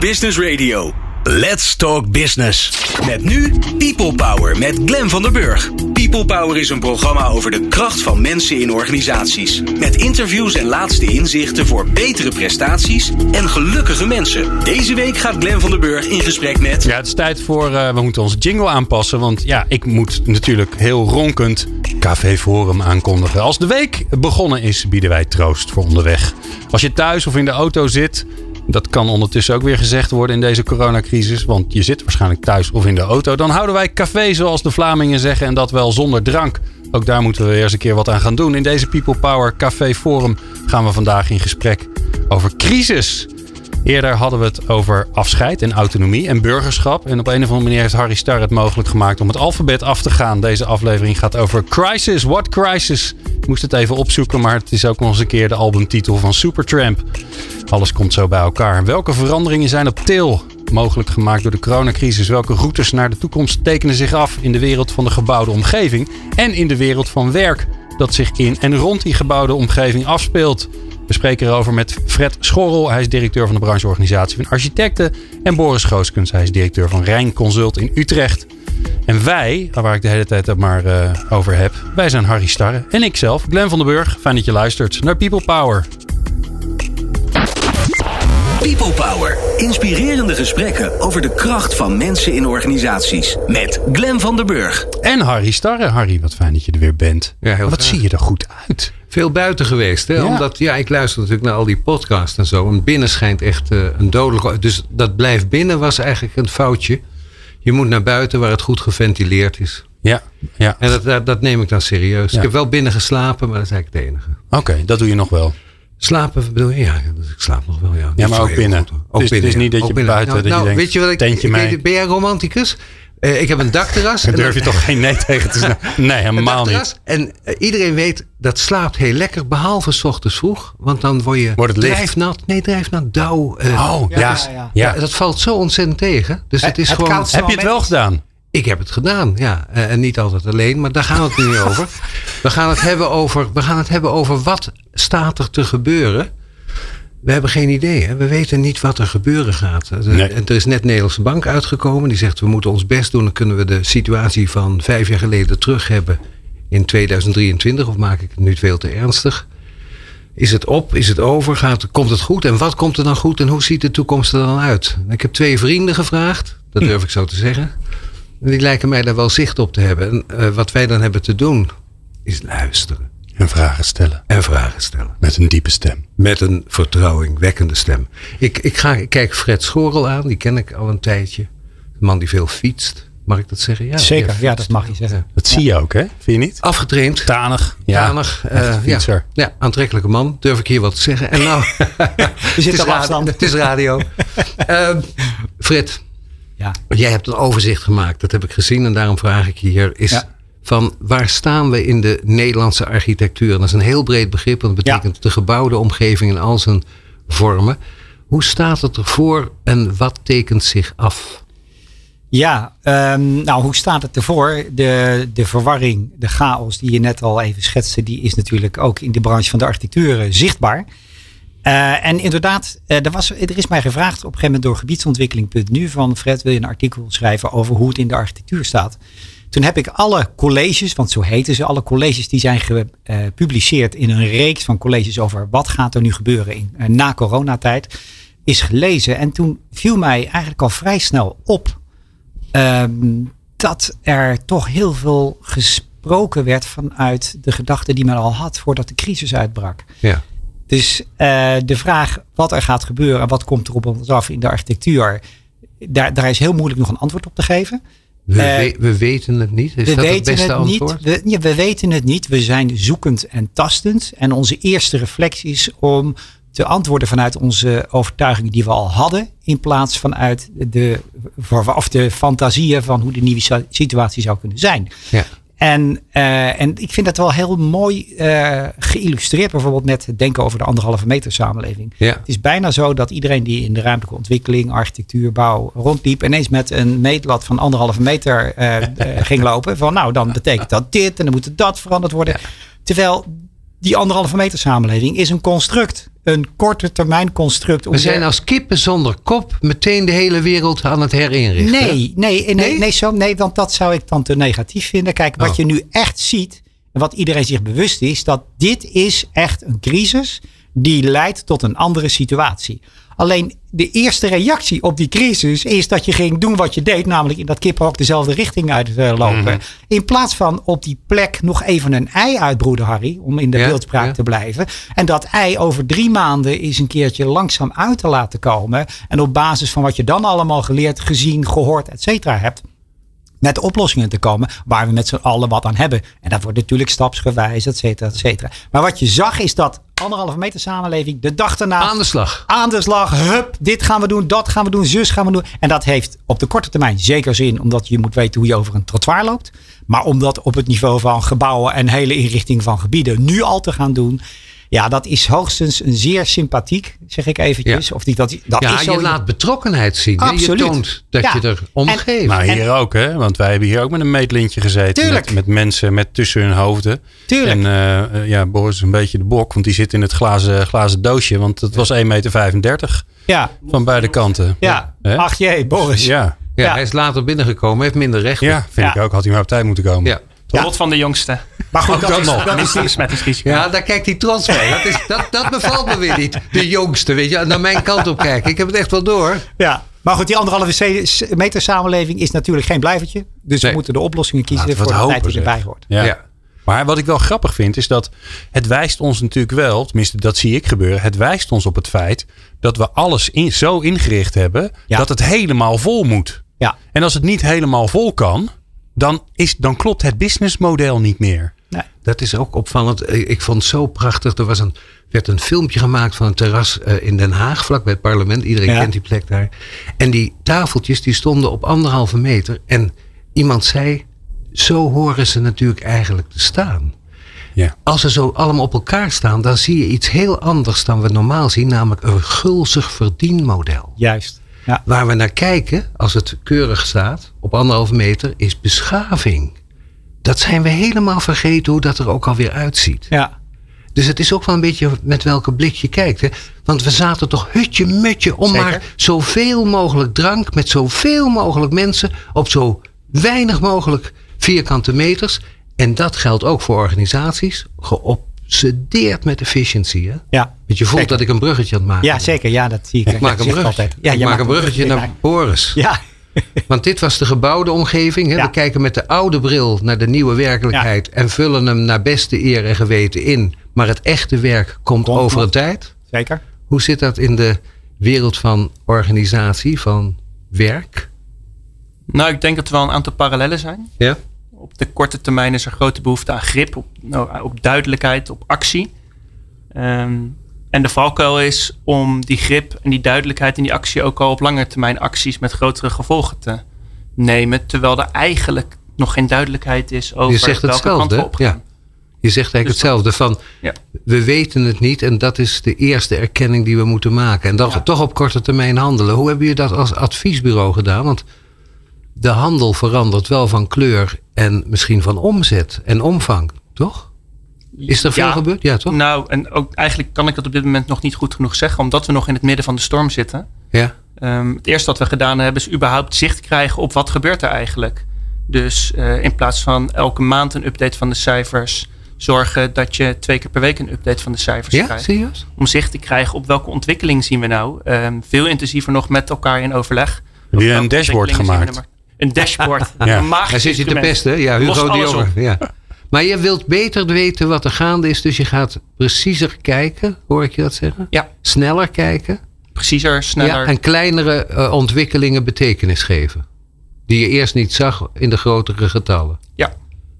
Business Radio. Let's Talk Business. Met nu People Power met Glen van der Burg. People Power is een programma over de kracht van mensen in organisaties. Met interviews en laatste inzichten voor betere prestaties en gelukkige mensen. Deze week gaat Glen van der Burg in gesprek met. Ja, het is tijd voor. Uh, we moeten onze jingle aanpassen. Want ja, ik moet natuurlijk heel ronkend Café Forum aankondigen. Als de week begonnen is, bieden wij troost voor onderweg. Als je thuis of in de auto zit. Dat kan ondertussen ook weer gezegd worden in deze coronacrisis. Want je zit waarschijnlijk thuis of in de auto. Dan houden wij café zoals de Vlamingen zeggen. En dat wel zonder drank. Ook daar moeten we weer eens een keer wat aan gaan doen. In deze People Power Café Forum gaan we vandaag in gesprek over crisis. Eerder hadden we het over afscheid en autonomie en burgerschap. En op een of andere manier heeft Harry Starr het mogelijk gemaakt om het alfabet af te gaan. Deze aflevering gaat over Crisis. What Crisis? Ik moest het even opzoeken, maar het is ook nog eens een keer de albumtitel van Supertramp. Alles komt zo bij elkaar. Welke veranderingen zijn op til? Mogelijk gemaakt door de coronacrisis. Welke routes naar de toekomst tekenen zich af in de wereld van de gebouwde omgeving en in de wereld van werk dat zich in en rond die gebouwde omgeving afspeelt? We spreken erover met Fred Schorrel. Hij is directeur van de brancheorganisatie van architecten. En Boris Gooskens. Hij is directeur van Rijn Consult in Utrecht. En wij, waar ik de hele tijd maar uh, over heb, wij zijn Harry Starre en ikzelf, Glenn van den Burg. Fijn dat je luistert naar People Power. People Power. Inspirerende gesprekken over de kracht van mensen in organisaties. Met Glenn van der Burg. En Harry Starre. Harry, wat fijn dat je er weer bent. Ja, heel wat zie je er goed uit. Veel buiten geweest. Hè? Ja. Omdat, ja, ik luister natuurlijk naar al die podcasts en zo. En binnen schijnt echt uh, een dodelijk... Dus dat blijft binnen was eigenlijk een foutje. Je moet naar buiten waar het goed geventileerd is. Ja, ja. En dat, dat, dat neem ik dan serieus. Ja. Ik heb wel binnen geslapen, maar dat is eigenlijk het enige. Oké, dat doe je nog wel. Slapen bedoel je? Ja, dus ik slaap nog wel. Ja, ja maar ook binnen. Ook dus binnen. Het is niet dat je buiten nou, dat nou, je denkt, weet je wat ik, ik weet, ben jij romanticus? Uh, ik heb een dakterras. Daar durf je toch geen nee tegen te zeggen? Nee, helemaal niet. En uh, iedereen weet, dat slaapt heel lekker, behalve s ochtends vroeg. Want dan word je Wordt het drijfnat. Nee, drijfnat, dauw. Uh, oh, ja. Dus, ja, ja. Dat valt zo ontzettend tegen. Dus het is het gewoon... Heb je het wel gedaan? Ik heb het gedaan, ja. en niet altijd alleen, maar daar gaan we het nu niet over. We gaan het, hebben over. we gaan het hebben over wat staat er te gebeuren we hebben geen idee. Hè? We weten niet wat er gebeuren gaat. Nee. Er is net Nederlandse Bank uitgekomen. Die zegt we moeten ons best doen. Dan kunnen we de situatie van vijf jaar geleden terug hebben in 2023. Of maak ik het nu veel te ernstig? Is het op? Is het over? Gaat, komt het goed? En wat komt er dan goed? En hoe ziet de toekomst er dan uit? Ik heb twee vrienden gevraagd. Dat durf ik zo te zeggen. Die lijken mij daar wel zicht op te hebben. En uh, wat wij dan hebben te doen, is luisteren. En vragen stellen. En vragen stellen. Met een diepe stem. Met een vertrouwingwekkende stem. Ik, ik, ga, ik kijk Fred Schorel aan, die ken ik al een tijdje. Een man die veel fietst. Mag ik dat zeggen? Ja, Zeker, ja, dat mag je zeggen. Dat zie je ook, hè? Vind je niet? Afgetraind. Tanig. Ja, Tanig. Uh, ja. ja, aantrekkelijke man. Durf ik hier wat te zeggen. En nou, We zitten op afstand. Het is radio. uh, Fred, ja. jij hebt een overzicht gemaakt. Dat heb ik gezien en daarom vraag ik je hier. Is ja van waar staan we in de Nederlandse architectuur? En dat is een heel breed begrip, want het betekent de gebouwde omgeving in al zijn vormen. Hoe staat het ervoor en wat tekent zich af? Ja, um, nou hoe staat het ervoor? De, de verwarring, de chaos die je net al even schetste, die is natuurlijk ook in de branche van de architectuur zichtbaar. Uh, en inderdaad, uh, er, was, is mij gevraagd op een gegeven moment door gebiedsontwikkeling.nu van Fred, wil je een artikel schrijven over hoe het in de architectuur staat? Toen heb ik alle colleges, want zo heten ze, alle colleges die zijn gepubliceerd in een reeks van colleges over wat gaat er nu gebeuren in, uh, na coronatijd, is gelezen. En toen viel mij eigenlijk al vrij snel op um, dat er toch heel veel gesproken werd vanuit de gedachten die men al had voordat de crisis uitbrak. Ja. Dus uh, de vraag wat er gaat gebeuren en wat komt er op ons af in de architectuur, daar, daar is heel moeilijk nog een antwoord op te geven. We, uh, we, weten het niet. Is we dat weten het beste het antwoord? Niet. We, ja, we weten het niet. We zijn zoekend en tastend. En onze eerste reflectie is om te antwoorden vanuit onze overtuigingen die we al hadden. In plaats vanuit de, of de fantasieën van hoe de nieuwe situatie zou kunnen zijn. Ja. En, uh, en ik vind dat wel heel mooi uh, geïllustreerd, bijvoorbeeld met het denken over de anderhalve meter samenleving. Ja. Het is bijna zo dat iedereen die in de ruimtelijke ontwikkeling, architectuur, bouw rondliep, ineens met een meetlat van anderhalve meter uh, ging lopen. Van nou, dan betekent dat dit en dan moet dat veranderd worden. Ja. Terwijl die anderhalve meter samenleving is een construct. Een korte termijn construct. We zijn als kippen zonder kop meteen de hele wereld aan het herinrichten. Nee, nee, nee, Nee? nee, zo, nee, want dat zou ik dan te negatief vinden. Kijk, wat Oh. je nu echt ziet, en wat iedereen zich bewust is, dat dit is echt een crisis die leidt tot een andere situatie. Alleen de eerste reactie op die crisis is dat je ging doen wat je deed, namelijk in dat kippenhok dezelfde richting uitlopen. Mhm. In plaats van op die plek nog even een ei uitbroeden, Harry, om in de Ja, beeldspraak ja. te blijven. En dat ei over drie maanden eens een keertje langzaam uit te laten komen. En op basis van wat je dan allemaal geleerd, gezien, gehoord, et cetera hebt. Met oplossingen te komen waar we met z'n allen wat aan hebben. En dat wordt natuurlijk stapsgewijs, et cetera, et cetera. Maar wat je zag is dat anderhalve meter samenleving de dag daarna Aan de slag. aan de slag. Hup, dit gaan we doen, dat gaan we doen, zus gaan we doen. En dat heeft op de korte termijn zeker zin, omdat je moet weten hoe je over een trottoir loopt. Maar om dat op het niveau van gebouwen en hele inrichting van gebieden nu al te gaan doen. Ja, dat is hoogstens een zeer sympathiek, zeg ik eventjes. Ja. Of die, dat, dat Ja, is zo je laat betrokkenheid zien. hè. Je Absoluut. toont dat Ja. je er om En- geeft. Nou, En- hier ook, hè? Want wij hebben hier ook met een meetlintje gezeten. Tuurlijk. Met, met mensen met tussen hun hoofden. Tuurlijk. En eh, eh, ja, Boris is een beetje de bok, want die zit in het glazen, glazen doosje. Want het was 1,35 meter Ja, van beide kanten. ja. Hè? Ach jee, Boris. Ja, ja, ja. Hij is later binnengekomen, heeft minder recht. ja vind Ja. ik ook. Had hij maar op tijd moeten komen. Ja. Tot lot van de jongste. Maar goed, dat, dat is, nog. dat is besmettingsrisico. Ja, daar kijkt hij trots bij. Dat, is, dat, dat bevalt me weer niet. De jongste, weet je, naar mijn kant op kijken. Ik heb het echt wel door. Ja, maar goed, die anderhalve meter samenleving is natuurlijk geen blijvertje. Dus Nee. we moeten de oplossingen kiezen Laten voor de tijd die erbij hoort. Ja. Ja. Maar wat ik wel grappig vind, is dat het wijst ons natuurlijk wel, tenminste dat zie ik gebeuren, het wijst ons op het feit dat we alles in, zo ingericht hebben Ja. dat het helemaal vol moet. Ja, En als het niet helemaal vol kan, dan, is, dan klopt het businessmodel niet meer. nee. Dat is ook opvallend. Ik vond het zo prachtig. Er was een, werd een filmpje gemaakt van een terras eh, in Den Haag, vlak bij het parlement. Iedereen Ja. kent die plek daar. En die tafeltjes die stonden op anderhalve meter. En iemand zei, zo horen ze natuurlijk eigenlijk te staan. Ja. Als ze zo allemaal op elkaar staan, dan zie je iets heel anders dan we normaal zien. Namelijk een gulzig verdienmodel. juist. Ja, Waar we naar kijken, als het keurig staat, op anderhalve meter, is beschaving. Dat zijn we helemaal vergeten hoe dat er ook alweer uitziet. ja. Dus het is ook wel een beetje met welke blik je kijkt. Hè? Want we zaten toch hutje mutje om Zeker. maar zoveel mogelijk drank met zoveel mogelijk mensen op zo weinig mogelijk vierkante meters. En dat geldt ook voor organisaties. Geobsedeerd met efficiëncy. Hè? ja. Want je voelt Zeker. dat ik een bruggetje aan het maken Ja, zeker. Ja, dat zie ik. Ik maak een bruggetje. altijd. Ja, ik je maak maakt een bruggetje naar Boris. Ja, Want dit was de gebouwde omgeving. Hè? Ja. We kijken met de oude bril naar de nieuwe werkelijkheid. En vullen hem naar beste eer en geweten in. Maar het echte werk komt Komt over een tijd. zeker. Hoe zit dat in de wereld van organisatie, van werk? Nou, ik denk dat er wel een aantal parallellen zijn. Ja? Op de korte termijn is er grote behoefte aan grip, op, nou, op duidelijkheid, op actie. Ehm, en de valkuil is om die grip en die duidelijkheid en die actie ook al op lange termijn acties met grotere gevolgen te nemen. Terwijl er eigenlijk nog geen duidelijkheid is over Je zegt welke kant we hetzelfde. op gaan. Ja. Je zegt eigenlijk Dus- hetzelfde. Van, Ja. we weten het niet en dat is de eerste erkenning die we moeten maken. En dan Ja. toch op korte termijn handelen. Hoe hebben jullie dat als adviesbureau gedaan? Want de handel verandert wel van kleur en misschien van omzet en omvang, toch? Is er veel Ja. gebeurd? Ja, toch? Nou, en ook eigenlijk kan ik dat op dit moment nog niet goed genoeg zeggen, omdat we nog in het midden van de storm zitten. Ja. Ehm, het eerste wat we gedaan hebben is überhaupt zicht krijgen op wat gebeurt er eigenlijk. Dus eh, in plaats van elke maand een update van de cijfers, zorgen dat je twee keer per week een update van de cijfers Ja, krijgt. serieus? Om zicht te krijgen op welke ontwikkeling zien we nou. Ehm, veel intensiever nog met elkaar in overleg. Heb je een dashboard ontwikkelingen zien we gemaakt? Een dashboard. Ja. Een magisch Daar zit je te instrument. pesten. Ja, Hugo de Jonge. Ja. Maar je wilt beter weten wat er gaande is, dus je gaat preciezer kijken, hoor ik je dat zeggen? Ja, Sneller kijken. preciezer, sneller. Ja, en kleinere eh, ontwikkelingen betekenis geven. Die je eerst niet zag in de grotere getallen. Ja.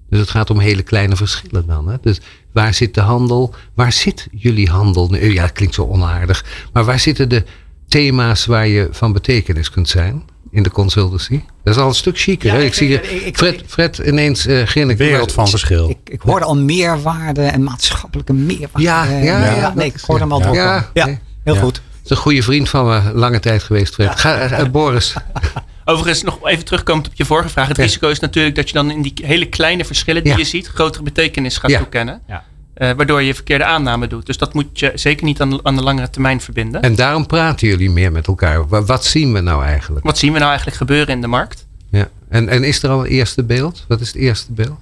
Dus het gaat om hele kleine verschillen dan. Hè? Dus waar zit de handel? Waar zit jullie handel? nu? Ja, dat klinkt zo onaardig. Maar waar zitten de thema's waar je van betekenis kunt zijn in de consultancy? Dat is al een stuk chiquer. Ja, ik Ik, zie vind- je- ik- ik- Fred, Fred ineens uh, grinnik. Wereld van verschil. Ik, ik hoorde al meerwaarde en maatschappelijke meerwaarde. Ja, ja, ja, ja. Nee, ik hoorde hem al ja. nee. heel Ja. goed. Dat is een goede vriend van me, lange tijd geweest, Fred. Ga, eh, eh, Boris. Overigens, nog even terugkomend op je vorige vraag. Het Ja. risico is natuurlijk dat je dan in die hele kleine verschillen die Ja. je ziet, grotere betekenis gaat Ja. toekennen. Ja. Eh, waardoor je verkeerde aanname doet. Dus dat moet je zeker niet aan, aan de langere termijn verbinden. En daarom praten jullie meer met elkaar. Wa- Wat zien we nou eigenlijk? Wat zien we nou eigenlijk gebeuren in de markt? Ja. En, en is er al een eerste beeld? Wat is het eerste beeld?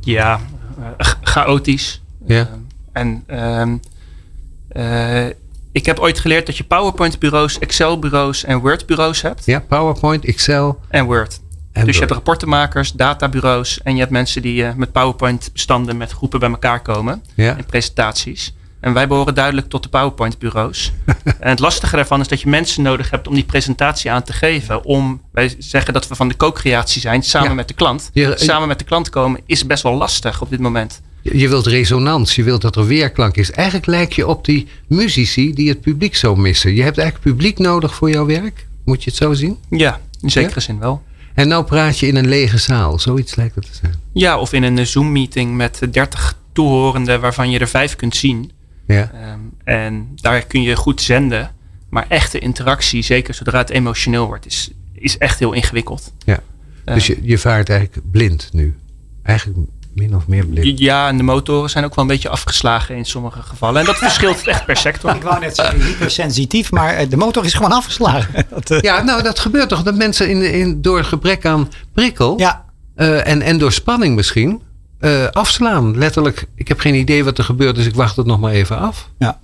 Ja, eh, cha- chaotisch. Ja. Eh, en ehm, eh, ik heb ooit geleerd dat je PowerPoint-bureaus, Excel-bureaus en Word-bureaus hebt. Ja, PowerPoint, Excel En Word. En dus je hebt rapportenmakers, databureaus en je hebt mensen die eh, met PowerPoint-bestanden met groepen bij elkaar komen Ja. in presentaties. En wij behoren duidelijk tot de PowerPoint-bureaus. en het lastige daarvan is dat je mensen nodig hebt om die presentatie aan te geven. Om, wij zeggen dat we van de co-creatie zijn, samen Ja. met de klant. Samen met de klant komen is best wel lastig op dit moment. Je wilt resonans, je wilt dat er weerklank is. Eigenlijk lijk je op die muzici die het publiek zo missen. Je hebt eigenlijk publiek nodig voor jouw werk. Moet je het zo zien? Ja, in zekere zin wel. En nou praat je in een lege zaal. Zoiets lijkt het te zijn. Ja, of in een Zoom-meeting met eh, 30 toehorenden waarvan je er vijf kunt zien. Ja. Ehm, en daar kun je goed zenden. Maar echte interactie, zeker zodra het emotioneel wordt, is, is echt heel ingewikkeld. ja. Eh, Dus je, je vaart eigenlijk blind nu. Eigenlijk min of meer blind. ja, en de motoren zijn ook wel een beetje afgeslagen in sommige gevallen. En dat verschilt echt per sector. Ik wou net zeggen, hypersensitief, maar eh, de motor is gewoon afgeslagen. Dat, eh, Ja, nou dat gebeurt toch. Dat mensen in, in, door gebrek aan prikkel ja, eh, en, en door spanning misschien eh, afslaan. Letterlijk, ik heb geen idee wat er gebeurt, dus ik wacht het nog maar even af. ja.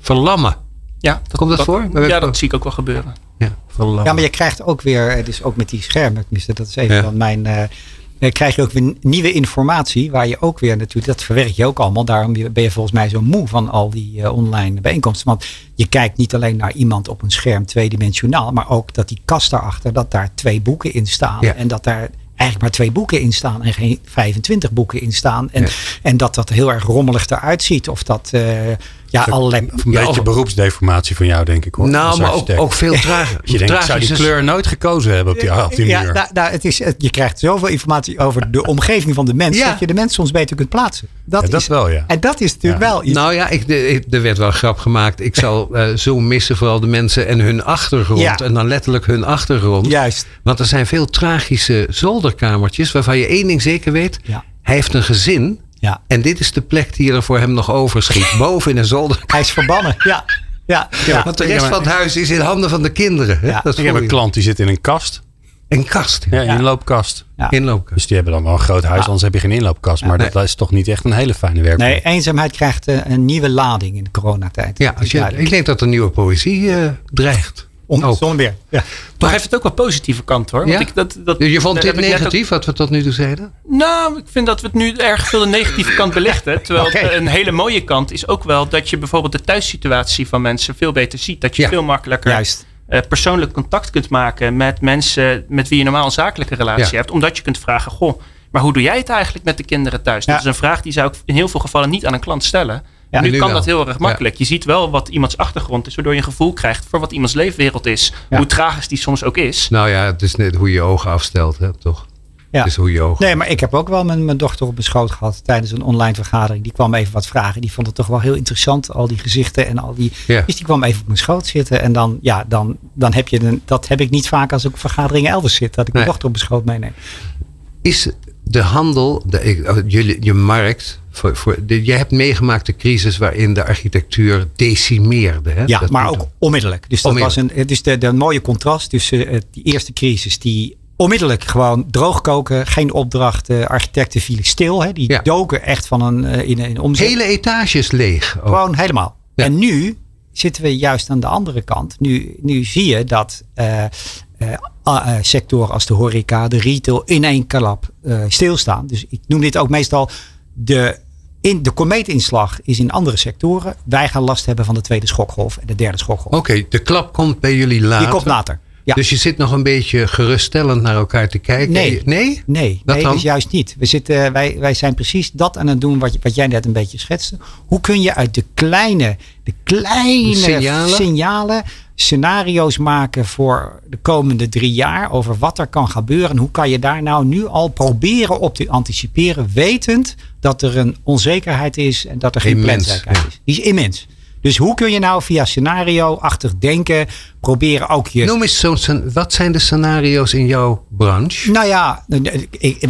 Verlammen. Ja, Komt dat voor? Ja, dat zie ik ook wel gebeuren. Ja, verlammen. ja, maar je krijgt ook weer, dus ook met die schermen, tenminste, dat is even Ja. van mijn. eh, eh, krijg je ook weer nieuwe informatie, waar je ook weer natuurlijk, dat verwerk je ook allemaal. Daarom ben je volgens mij zo moe van al die eh, online bijeenkomsten. Want je kijkt niet alleen naar iemand op een scherm tweedimensionaal, maar ook dat die kast daarachter, dat daar twee boeken in staan. Ja. En dat daar eigenlijk maar twee boeken in staan en geen 25 boeken in staan. En, Ja. en dat dat heel erg rommelig eruit ziet. Of dat, eh, ja, allerlei. Een beetje of- beroepsdeformatie van jou, denk ik hoor. nou, maar ook, veel trager. Je denkt, ik zou die kleur nooit gekozen hebben op die, op die ja, muur. nou, nou, het is, het- je krijgt zoveel informatie over de omgeving van de mens. Ja. Dat je de mens soms beter kunt plaatsen. Dat, Ja, dat is, wel, ja. En dat is natuurlijk Ja. wel iets. Nou ja, ik, de- ik- er werd wel grap gemaakt. Ik zal eh, zo missen vooral de mensen en hun achtergrond. Ja. En dan letterlijk hun achtergrond. Juist. Want er zijn veel tragische zolderkamertjes waarvan je één ding zeker weet. Ja. Hij heeft een gezin. Ja. En dit is de plek die er voor hem nog overschiet. Boven in een zolder. Hij is verbannen. Ja. Ja. ja. Want de rest van het huis is in handen van de kinderen. Hè? Ja. Dat ik heb een klant die zit in een kast. Een kast. Ja, Ja. inloopkast. Ja. Inloopkast. Dus die hebben dan wel een groot huis, anders heb je geen inloopkast. Maar Nee. dat is toch niet echt een hele fijne werkplek. Nee, eenzaamheid krijgt eh, een nieuwe lading in de coronatijd. Ja, als je, ik denk dat er nieuwe poëzie eh, dreigt. Om, ook. Zonder meer. Ja. Maar heeft het ook wel positieve kant hoor. Want Ja? ik, dat, dat, Je vond dit ook- negatief, wat we tot nu toe zeiden? Nou, ik vind dat we het nu erg veel de negatieve kant belichten. Terwijl het een hele mooie kant is ook wel dat je bijvoorbeeld de thuissituatie van mensen veel beter ziet. Dat je Ja. veel makkelijker Juist. eh, persoonlijk contact kunt maken met mensen met wie je normaal een zakelijke relatie Ja. hebt. Omdat je kunt vragen, goh, maar hoe doe jij het eigenlijk met de kinderen thuis? Ja. Dat is een vraag die zou ik in heel veel gevallen niet aan een klant stellen. Ja, nu nu kan wel. dat heel erg makkelijk. Je ziet wel wat iemands achtergrond is, waardoor je een gevoel krijgt voor wat iemands leefwereld is. Ja. Hoe tragisch die soms ook is. Nou ja, het is net hoe je je ogen afstelt, hè, toch? Ja. Het is hoe je ogen... Nee, maar ik heb ook wel mijn, mijn dochter op mijn schoot gehad tijdens een online vergadering. Die kwam even wat vragen. Die vond het toch wel heel interessant, al die gezichten en al die. Ja. Dus die kwam even op mijn schoot zitten. En dan, ja, dan, dan heb je een. Dat heb ik niet vaak als ik op vergaderingen elders zit. Dat ik mijn dochter op mijn schoot meeneem. Is de handel, de, oh, jullie, je markt... Voor, voor, de, jij hebt meegemaakt de crisis waarin de architectuur decimeerde. Hè? Ja, Dat maar ook onmiddellijk. Dus dat Onmiddellijk. was een, dus de, de mooie contrast tussen eh, die eerste crisis, die onmiddellijk gewoon droogkoken, geen opdrachten, architecten vielen stil. Hè, die Ja. doken echt van een eh, in, in omzet. Hele etages leeg. ook. Gewoon helemaal. Ja. En nu zitten we juist aan de andere kant. Nu, nu zie je dat eh, sectoren als de horeca, de retail in één klap stilstaan. Dus ik noem dit ook meestal de, in, de komeetinslag is in andere sectoren. Wij gaan last hebben van de tweede schokgolf en de derde schokgolf. Oké, de klap komt bij jullie later. Die komt later. Ja. Dus je zit nog een beetje geruststellend naar elkaar te kijken. Nee. Nee? Nee, Dat nee dan? dus juist niet. We zitten, wij, wij zijn precies dat aan het doen wat, wat jij net een beetje schetste. Hoe kun je uit de kleine, de kleine Signalen? signalen scenario's maken voor de komende drie jaar over wat er kan gebeuren. En hoe kan je daar nou nu al proberen op te anticiperen, wetend dat er een onzekerheid is en dat er geen Immens, planzekerheid ja. is. Die is immens. Dus hoe kun je nou via scenario-achtig denken proberen ook je... Noem eens zo'n, wat zijn de scenario's in jouw branche? Nou ja,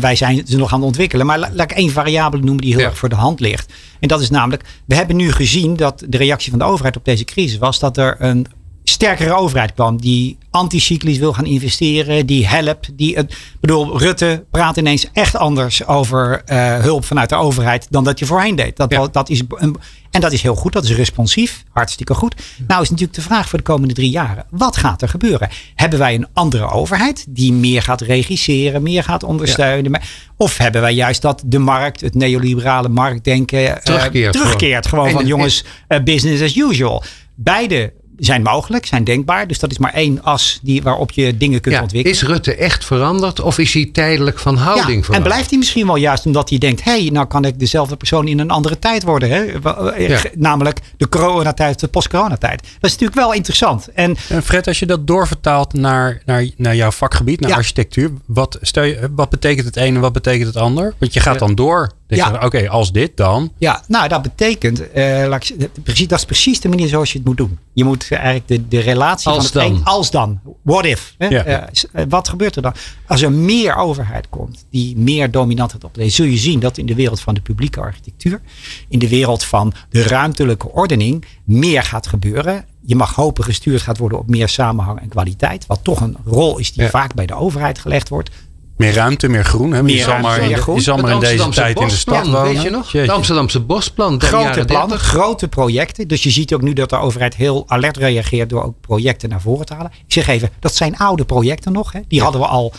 wij zijn ze nog aan het ontwikkelen. Maar laat ik één variabele noemen die heel erg voor de hand ligt. En dat is namelijk, we hebben nu gezien dat de reactie van de overheid op deze crisis was dat er een sterkere overheid kwam. Die anticyclisch wil gaan investeren. Die helpt. Die, het, bedoel, Rutte praat ineens echt anders over uh, hulp vanuit de overheid. dan dat je voorheen deed. Dat, dat is een, en dat is heel goed. Dat is responsief. Hartstikke goed. Nou is natuurlijk de vraag voor de komende drie jaren. Wat gaat er gebeuren? Hebben wij een andere overheid. die meer gaat regisseren. meer gaat ondersteunen. Of hebben wij juist dat de markt. het neoliberale marktdenken. Uh, terugkeert. terugkeert gewoon, gewoon van jongens, uh, business as usual. Beide zijn mogelijk, zijn denkbaar. Dus dat is maar één as die, waarop je dingen kunt ontwikkelen. Is Rutte echt veranderd of is hij tijdelijk van houding ja, veranderd? En blijft hij misschien wel juist omdat hij denkt: hé, hey, nou kan ik dezelfde persoon in een andere tijd worden. Hè? Eh, namelijk de coronatijd, de post-coronatijd. Dat is natuurlijk wel interessant. En, en Fred, als je dat doorvertaalt naar, naar, naar jouw vakgebied, naar architectuur, wat, stel je, wat betekent het een en wat betekent het ander? Want je gaat dan door ja. Oké, als dit dan. Ja, nou dat betekent, uh, precies, dat is precies de manier zoals je het moet doen. Je moet eigenlijk de, de relatie als van het dan. als dan. What if? Hè? Ja. Uh, wat gebeurt er dan? Als er meer overheid komt die meer dominant het opleest, zul je zien dat in de wereld van de publieke architectuur, in de wereld van de ruimtelijke ordening, meer gaat gebeuren. Je mag hopen gestuurd gaat worden op meer samenhang en kwaliteit. Wat toch een rol is die vaak bij de overheid gelegd wordt. Meer ruimte, meer groen. Hè? Meer je zal maar, in, je zal maar in deze tijd in de stad wonen. Weet je nog? Het Amsterdamse bosplan. Grote plannen, grote projecten. Dus je ziet ook nu dat de overheid heel alert reageert door ook projecten naar voren te halen. Ik zeg even, dat zijn oude projecten nog. Hè? Die hadden we al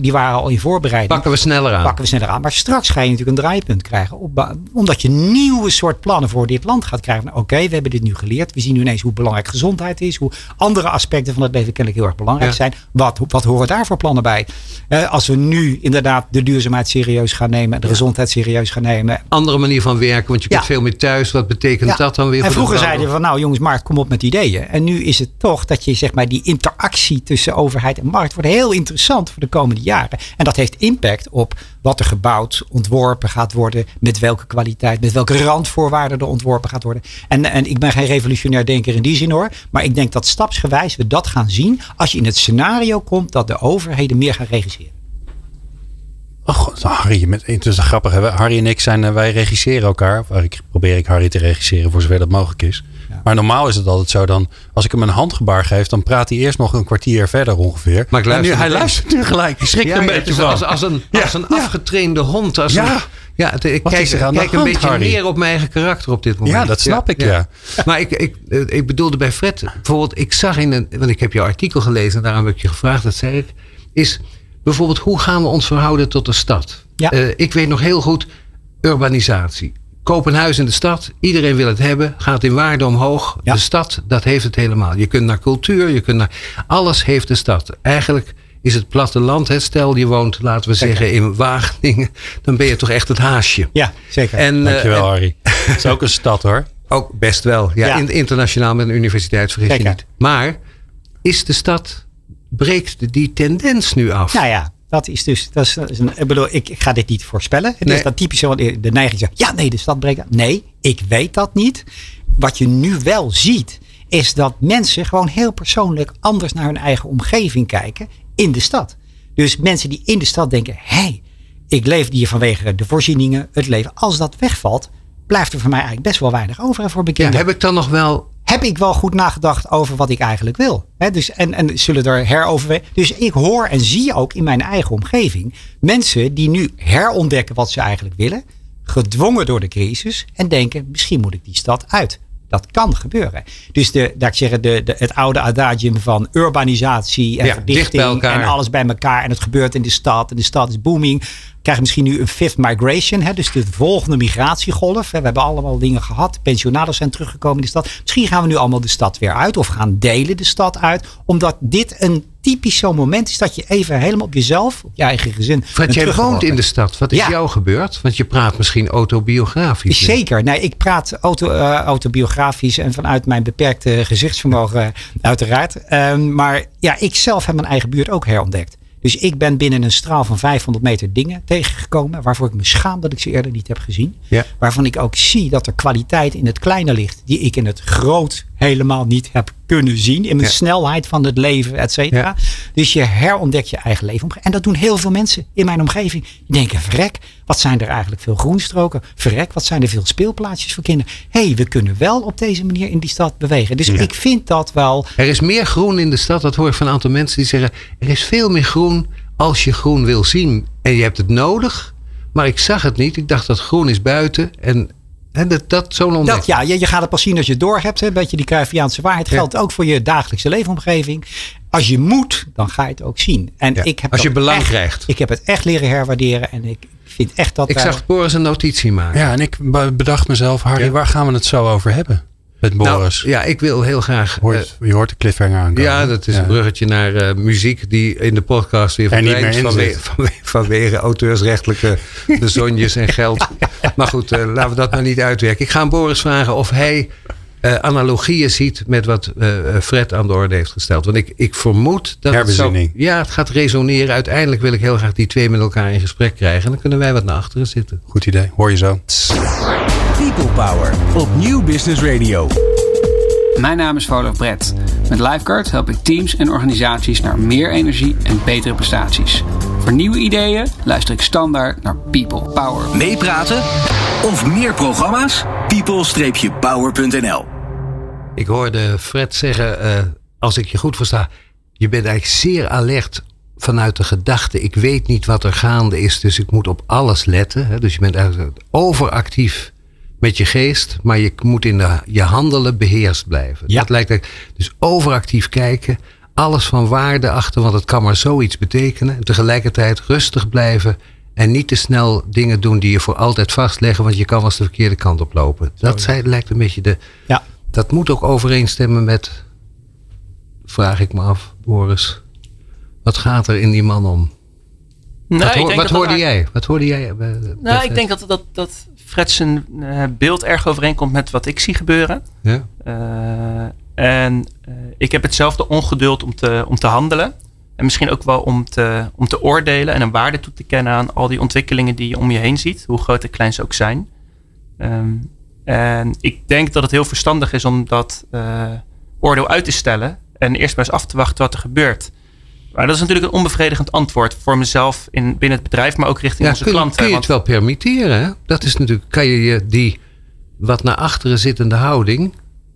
die waren al in voorbereiding. Pakken we sneller aan. Pakken we sneller aan. Maar straks ga je natuurlijk een draaipunt krijgen. Op, omdat je nieuwe soort plannen voor dit land gaat krijgen. Nou, oké, we hebben dit nu geleerd. We zien nu ineens hoe belangrijk gezondheid is. Hoe andere aspecten van het leven kennelijk heel erg belangrijk zijn. Wat, wat horen daar voor plannen bij? Eh, als we nu inderdaad de duurzaamheid serieus gaan nemen. De gezondheid serieus gaan nemen. Andere manier van werken. Want je kunt veel meer thuis. Wat betekent dat dan weer? En vroeger zeiden we van nou jongens, markt kom op met ideeën. En nu is het toch dat je zeg maar die interactie tussen overheid en markt wordt heel interessant voor de komende jaren. En dat heeft impact op wat er gebouwd, ontworpen gaat worden, met welke kwaliteit, met welke randvoorwaarden er ontworpen gaat worden. En, en ik ben geen revolutionair denker in die zin hoor, maar ik denk dat stapsgewijs we dat gaan zien als je in het scenario komt dat de overheden meer gaan regisseren. Oh, Harry, met, het is grappig. Harry en ik zijn, eh, wij regisseren elkaar. Of ik probeer ik Harry te regisseren voor zover dat mogelijk is. Maar normaal is het altijd zo dan, als ik hem een handgebaar geef, dan praat hij eerst nog een kwartier verder ongeveer. Maar en nu, hij luistert nu gelijk. Hij schrikt een beetje van. Als, als een, als een afgetrainde hond. Als ja. Een, ja, ik kijk, kijk een beetje Harry? neer op mijn eigen karakter op dit moment. Ja, dat snap ik, ja. Maar ik, ik, ik bedoelde bij Fred, bijvoorbeeld, ik zag in een, want ik heb jouw artikel gelezen en daarom heb ik je gevraagd, dat zei ik, is bijvoorbeeld hoe gaan we ons verhouden tot de stad? Ja. Uh, ik weet nog heel goed, urbanisatie. Koop een huis in de stad. Iedereen wil het hebben. Gaat in waarde omhoog. De stad, dat heeft het helemaal. Je kunt naar cultuur. Je kunt naar, alles heeft de stad. Eigenlijk is het platteland. Hè? Stel je woont, laten we zeggen, in Wageningen. Dan ben je toch echt het haasje. Ja, zeker. En, Dankjewel, uh, Harry. Het is ook een stad hoor. Ook best wel. Ja, internationaal met een universiteit, vergis je niet. Maar is de stad, breekt die tendens nu af? Nou ja, dat is dus, dat is, een, ik bedoel, ik, ik, ga dit niet voorspellen. Het is dat typisch zo, de neiging zegt, ja nee, de stad breekt Nee, ik weet dat niet. Wat je nu wel ziet, is dat mensen gewoon heel persoonlijk anders naar hun eigen omgeving kijken in de stad. Dus mensen die in de stad denken, hé, hey, ik leef hier vanwege de voorzieningen, het leven. Als dat wegvalt, blijft er voor mij eigenlijk best wel weinig over voor bekenden. Ja, heb ik dan nog wel heb ik wel goed nagedacht over wat ik eigenlijk wil. dus, en, en zullen er heroverwegen. Dus ik hoor en zie ook in mijn eigen omgeving mensen die nu herontdekken wat ze eigenlijk willen. Gedwongen door de crisis. En denken, misschien moet ik die stad uit. Dat kan gebeuren. Dus de, dat ik de, de, het oude adagium van urbanisatie en ja, verdichting en alles bij elkaar. En het gebeurt in de stad en de stad is booming krijgen misschien nu een fifth migration. Hè, dus de volgende migratiegolf. We hebben allemaal dingen gehad. Pensionados zijn teruggekomen in de stad. Misschien gaan we nu allemaal de stad weer uit. Of gaan delen de stad uit. Omdat dit een typisch zo'n moment is dat je even helemaal op jezelf, op je eigen gezin. Want jij woont in de stad. Wat is jou gebeurd? Want je praat misschien autobiografisch. Zeker. Nee, ik praat auto, uh, autobiografisch en vanuit mijn beperkte gezichtsvermogen, uiteraard. Um, maar ja, ik zelf heb mijn eigen buurt ook herontdekt. Dus ik ben binnen een straal van 500 meter dingen tegengekomen. Waarvoor ik me schaam dat ik ze eerder niet heb gezien. Ja. Waarvan ik ook zie dat er kwaliteit in het kleine ligt. Die ik in het groot helemaal niet heb kunnen zien. In mijn Ja. snelheid van het leven, et cetera. Ja. Dus je herontdekt je eigen leven. En dat doen heel veel mensen in mijn omgeving. Die denken, verrek, wat zijn er eigenlijk veel groenstroken. Verrek, wat zijn er veel speelplaatsjes voor kinderen. Hé, hey, we kunnen wel op deze manier in die stad bewegen. Dus ik vind dat wel... Er is meer groen in de stad. Dat hoor ik van een aantal mensen die zeggen. Er is veel meer groen als je groen wil zien. En je hebt het nodig. Maar ik zag het niet. Ik dacht dat groen is buiten. En, en dat, dat zo'n Dat, ja, je, je gaat het pas zien als je het door hebt. Hè. Een beetje die Cruyffiaanse waarheid Ja. geldt ook voor je dagelijkse leefomgeving. Als je moet, dan ga je het ook zien. En Ja, ik heb als je belang echt- krijgt. Ik heb het echt leren herwaarderen. En ik vind echt dat... Ik wij- zag Boris een notitie maken. Ja, en ik be- bedacht mezelf, Harry, Ja. waar gaan we het zo over hebben? Met Nou, Boris. ja, ik wil heel graag. Hoort- eh, je hoort de cliffhanger aankomen. ja, dat is Ja. een bruggetje naar eh, muziek die in de podcast weer Er niet verdwijnt. Vanwege, vanwege, vanwege auteursrechtelijke bezonjes en geld. Maar goed, eh, laten we dat maar niet uitwerken. Ik ga aan Boris vragen of hij analogieën ziet met wat Fred aan de orde heeft gesteld. Want ik, ik vermoed dat het zo, ja, het gaat resoneren. Uiteindelijk wil ik heel graag die twee met elkaar in gesprek krijgen. En dan kunnen wij wat naar achteren zitten. Goed idee, hoor je zo. People Power op Nieuw Business Radio. Mijn naam is Volof Brett. Met Lifeguard help ik teams en organisaties naar meer energie en betere prestaties. Voor nieuwe ideeën luister ik standaard naar People Power. Meepraten of meer programma's? people-power.nl Ik hoorde Fred zeggen, eh, als ik je goed versta, je bent eigenlijk zeer alert vanuit de gedachte, ik weet niet wat er gaande is, dus ik moet op alles letten. Hè? Dus je bent eigenlijk overactief met je geest, maar je moet in de, je handelen beheerst blijven. Ja. Dat lijkt dus overactief kijken, alles van waarde achter, want het kan maar zoiets betekenen. En tegelijkertijd rustig blijven en niet te snel dingen doen die je voor altijd vastleggen, want je kan wel eens de verkeerde kant op lopen. Dat zei, lijkt een beetje de, Ja. dat moet ook overeenstemmen met, vraag ik me af, Boris. Wat gaat er in die man om? Nou, wat hoor- hoorde jij? Wat hoorde jij? eh, Nou, ik denk dat, dat, dat Fred zijn eh, beeld erg overeenkomt met wat ik zie gebeuren. Ja? Eh, en ik heb hetzelfde ongeduld om te, om te handelen. En misschien ook wel om te, om te oordelen en een waarde toe te kennen aan al die ontwikkelingen die je om je heen ziet, hoe groot en klein ze ook zijn. Ehm, en ik denk dat het heel verstandig is om dat oordeel uit te stellen en eerst maar eens af te wachten wat er gebeurt. Maar dat is natuurlijk een onbevredigend antwoord voor mezelf in, binnen het bedrijf, maar ook richting Ja, onze kun, klanten. kun je Want- het wel permitteren? Hè? Dat is natuurlijk, kan je je die wat naar achteren zittende houding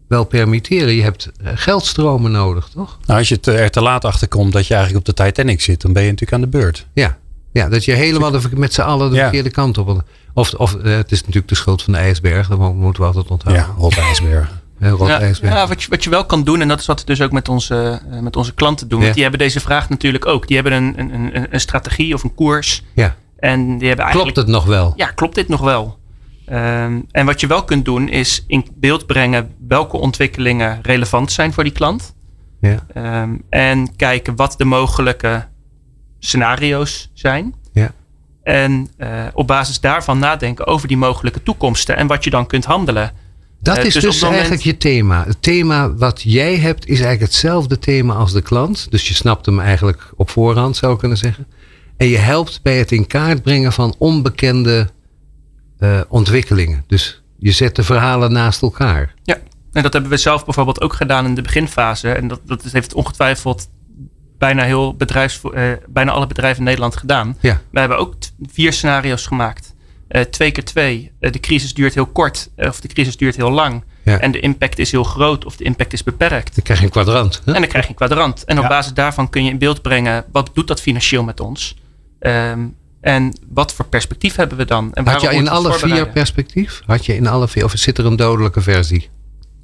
wel permitteren? Je hebt eh, geldstromen nodig, toch? Nou, als je het, eh, er te laat achter komt dat je eigenlijk op de Titanic zit, dan ben je natuurlijk aan de beurt. Ja, ja dat je helemaal de, met z'n allen de Ja. verkeerde kant op. Of, of eh, het is natuurlijk de schuld van de ijsberg, dat mo- moeten we altijd onthouden. Ja, rot ijsbergen. Rot Ja, wat, je, wat je wel kan doen, en dat is wat we dus ook met onze, eh, met onze klanten doen. Ja. Die hebben deze vraag natuurlijk ook. Die hebben een, een, een, een strategie of een koers. Ja. En die hebben eigenlijk. Klopt het nog wel? Ja, klopt dit nog wel? Ehm, en wat je wel kunt doen, is in beeld brengen welke ontwikkelingen relevant zijn voor die klant. Ja. Ehm, en kijken wat de mogelijke scenario's zijn. Ja. En eh, op basis daarvan nadenken over die mogelijke toekomsten en wat je dan kunt handelen. Dat Eh, is dus dus, moment- eigenlijk je thema. Het thema wat jij hebt is eigenlijk hetzelfde thema als de klant. Dus je snapt hem eigenlijk op voorhand, zou ik kunnen zeggen. En je helpt bij het in kaart brengen van onbekende eh, ontwikkelingen. Dus je zet de verhalen naast elkaar. Ja, en dat hebben we zelf bijvoorbeeld ook gedaan in de beginfase. En dat, dat heeft ongetwijfeld bijna, heel bedrijfs, eh, bijna alle bedrijven in Nederland gedaan. Ja. We hebben ook vier scenario's gemaakt. Eh, twee keer twee. Eh, de crisis duurt heel kort eh, of de crisis duurt heel lang. Ja. En de impact is heel groot of de impact is beperkt. Dan krijg je een kwadrant. Hè? En dan krijg je een kwadrant. En op basis daarvan kun je in beeld brengen wat doet dat financieel met ons. Ehm, en wat voor perspectief hebben we dan? En Had je in alle vier perspectief? Had je in alle vier? Of zit er een dodelijke versie?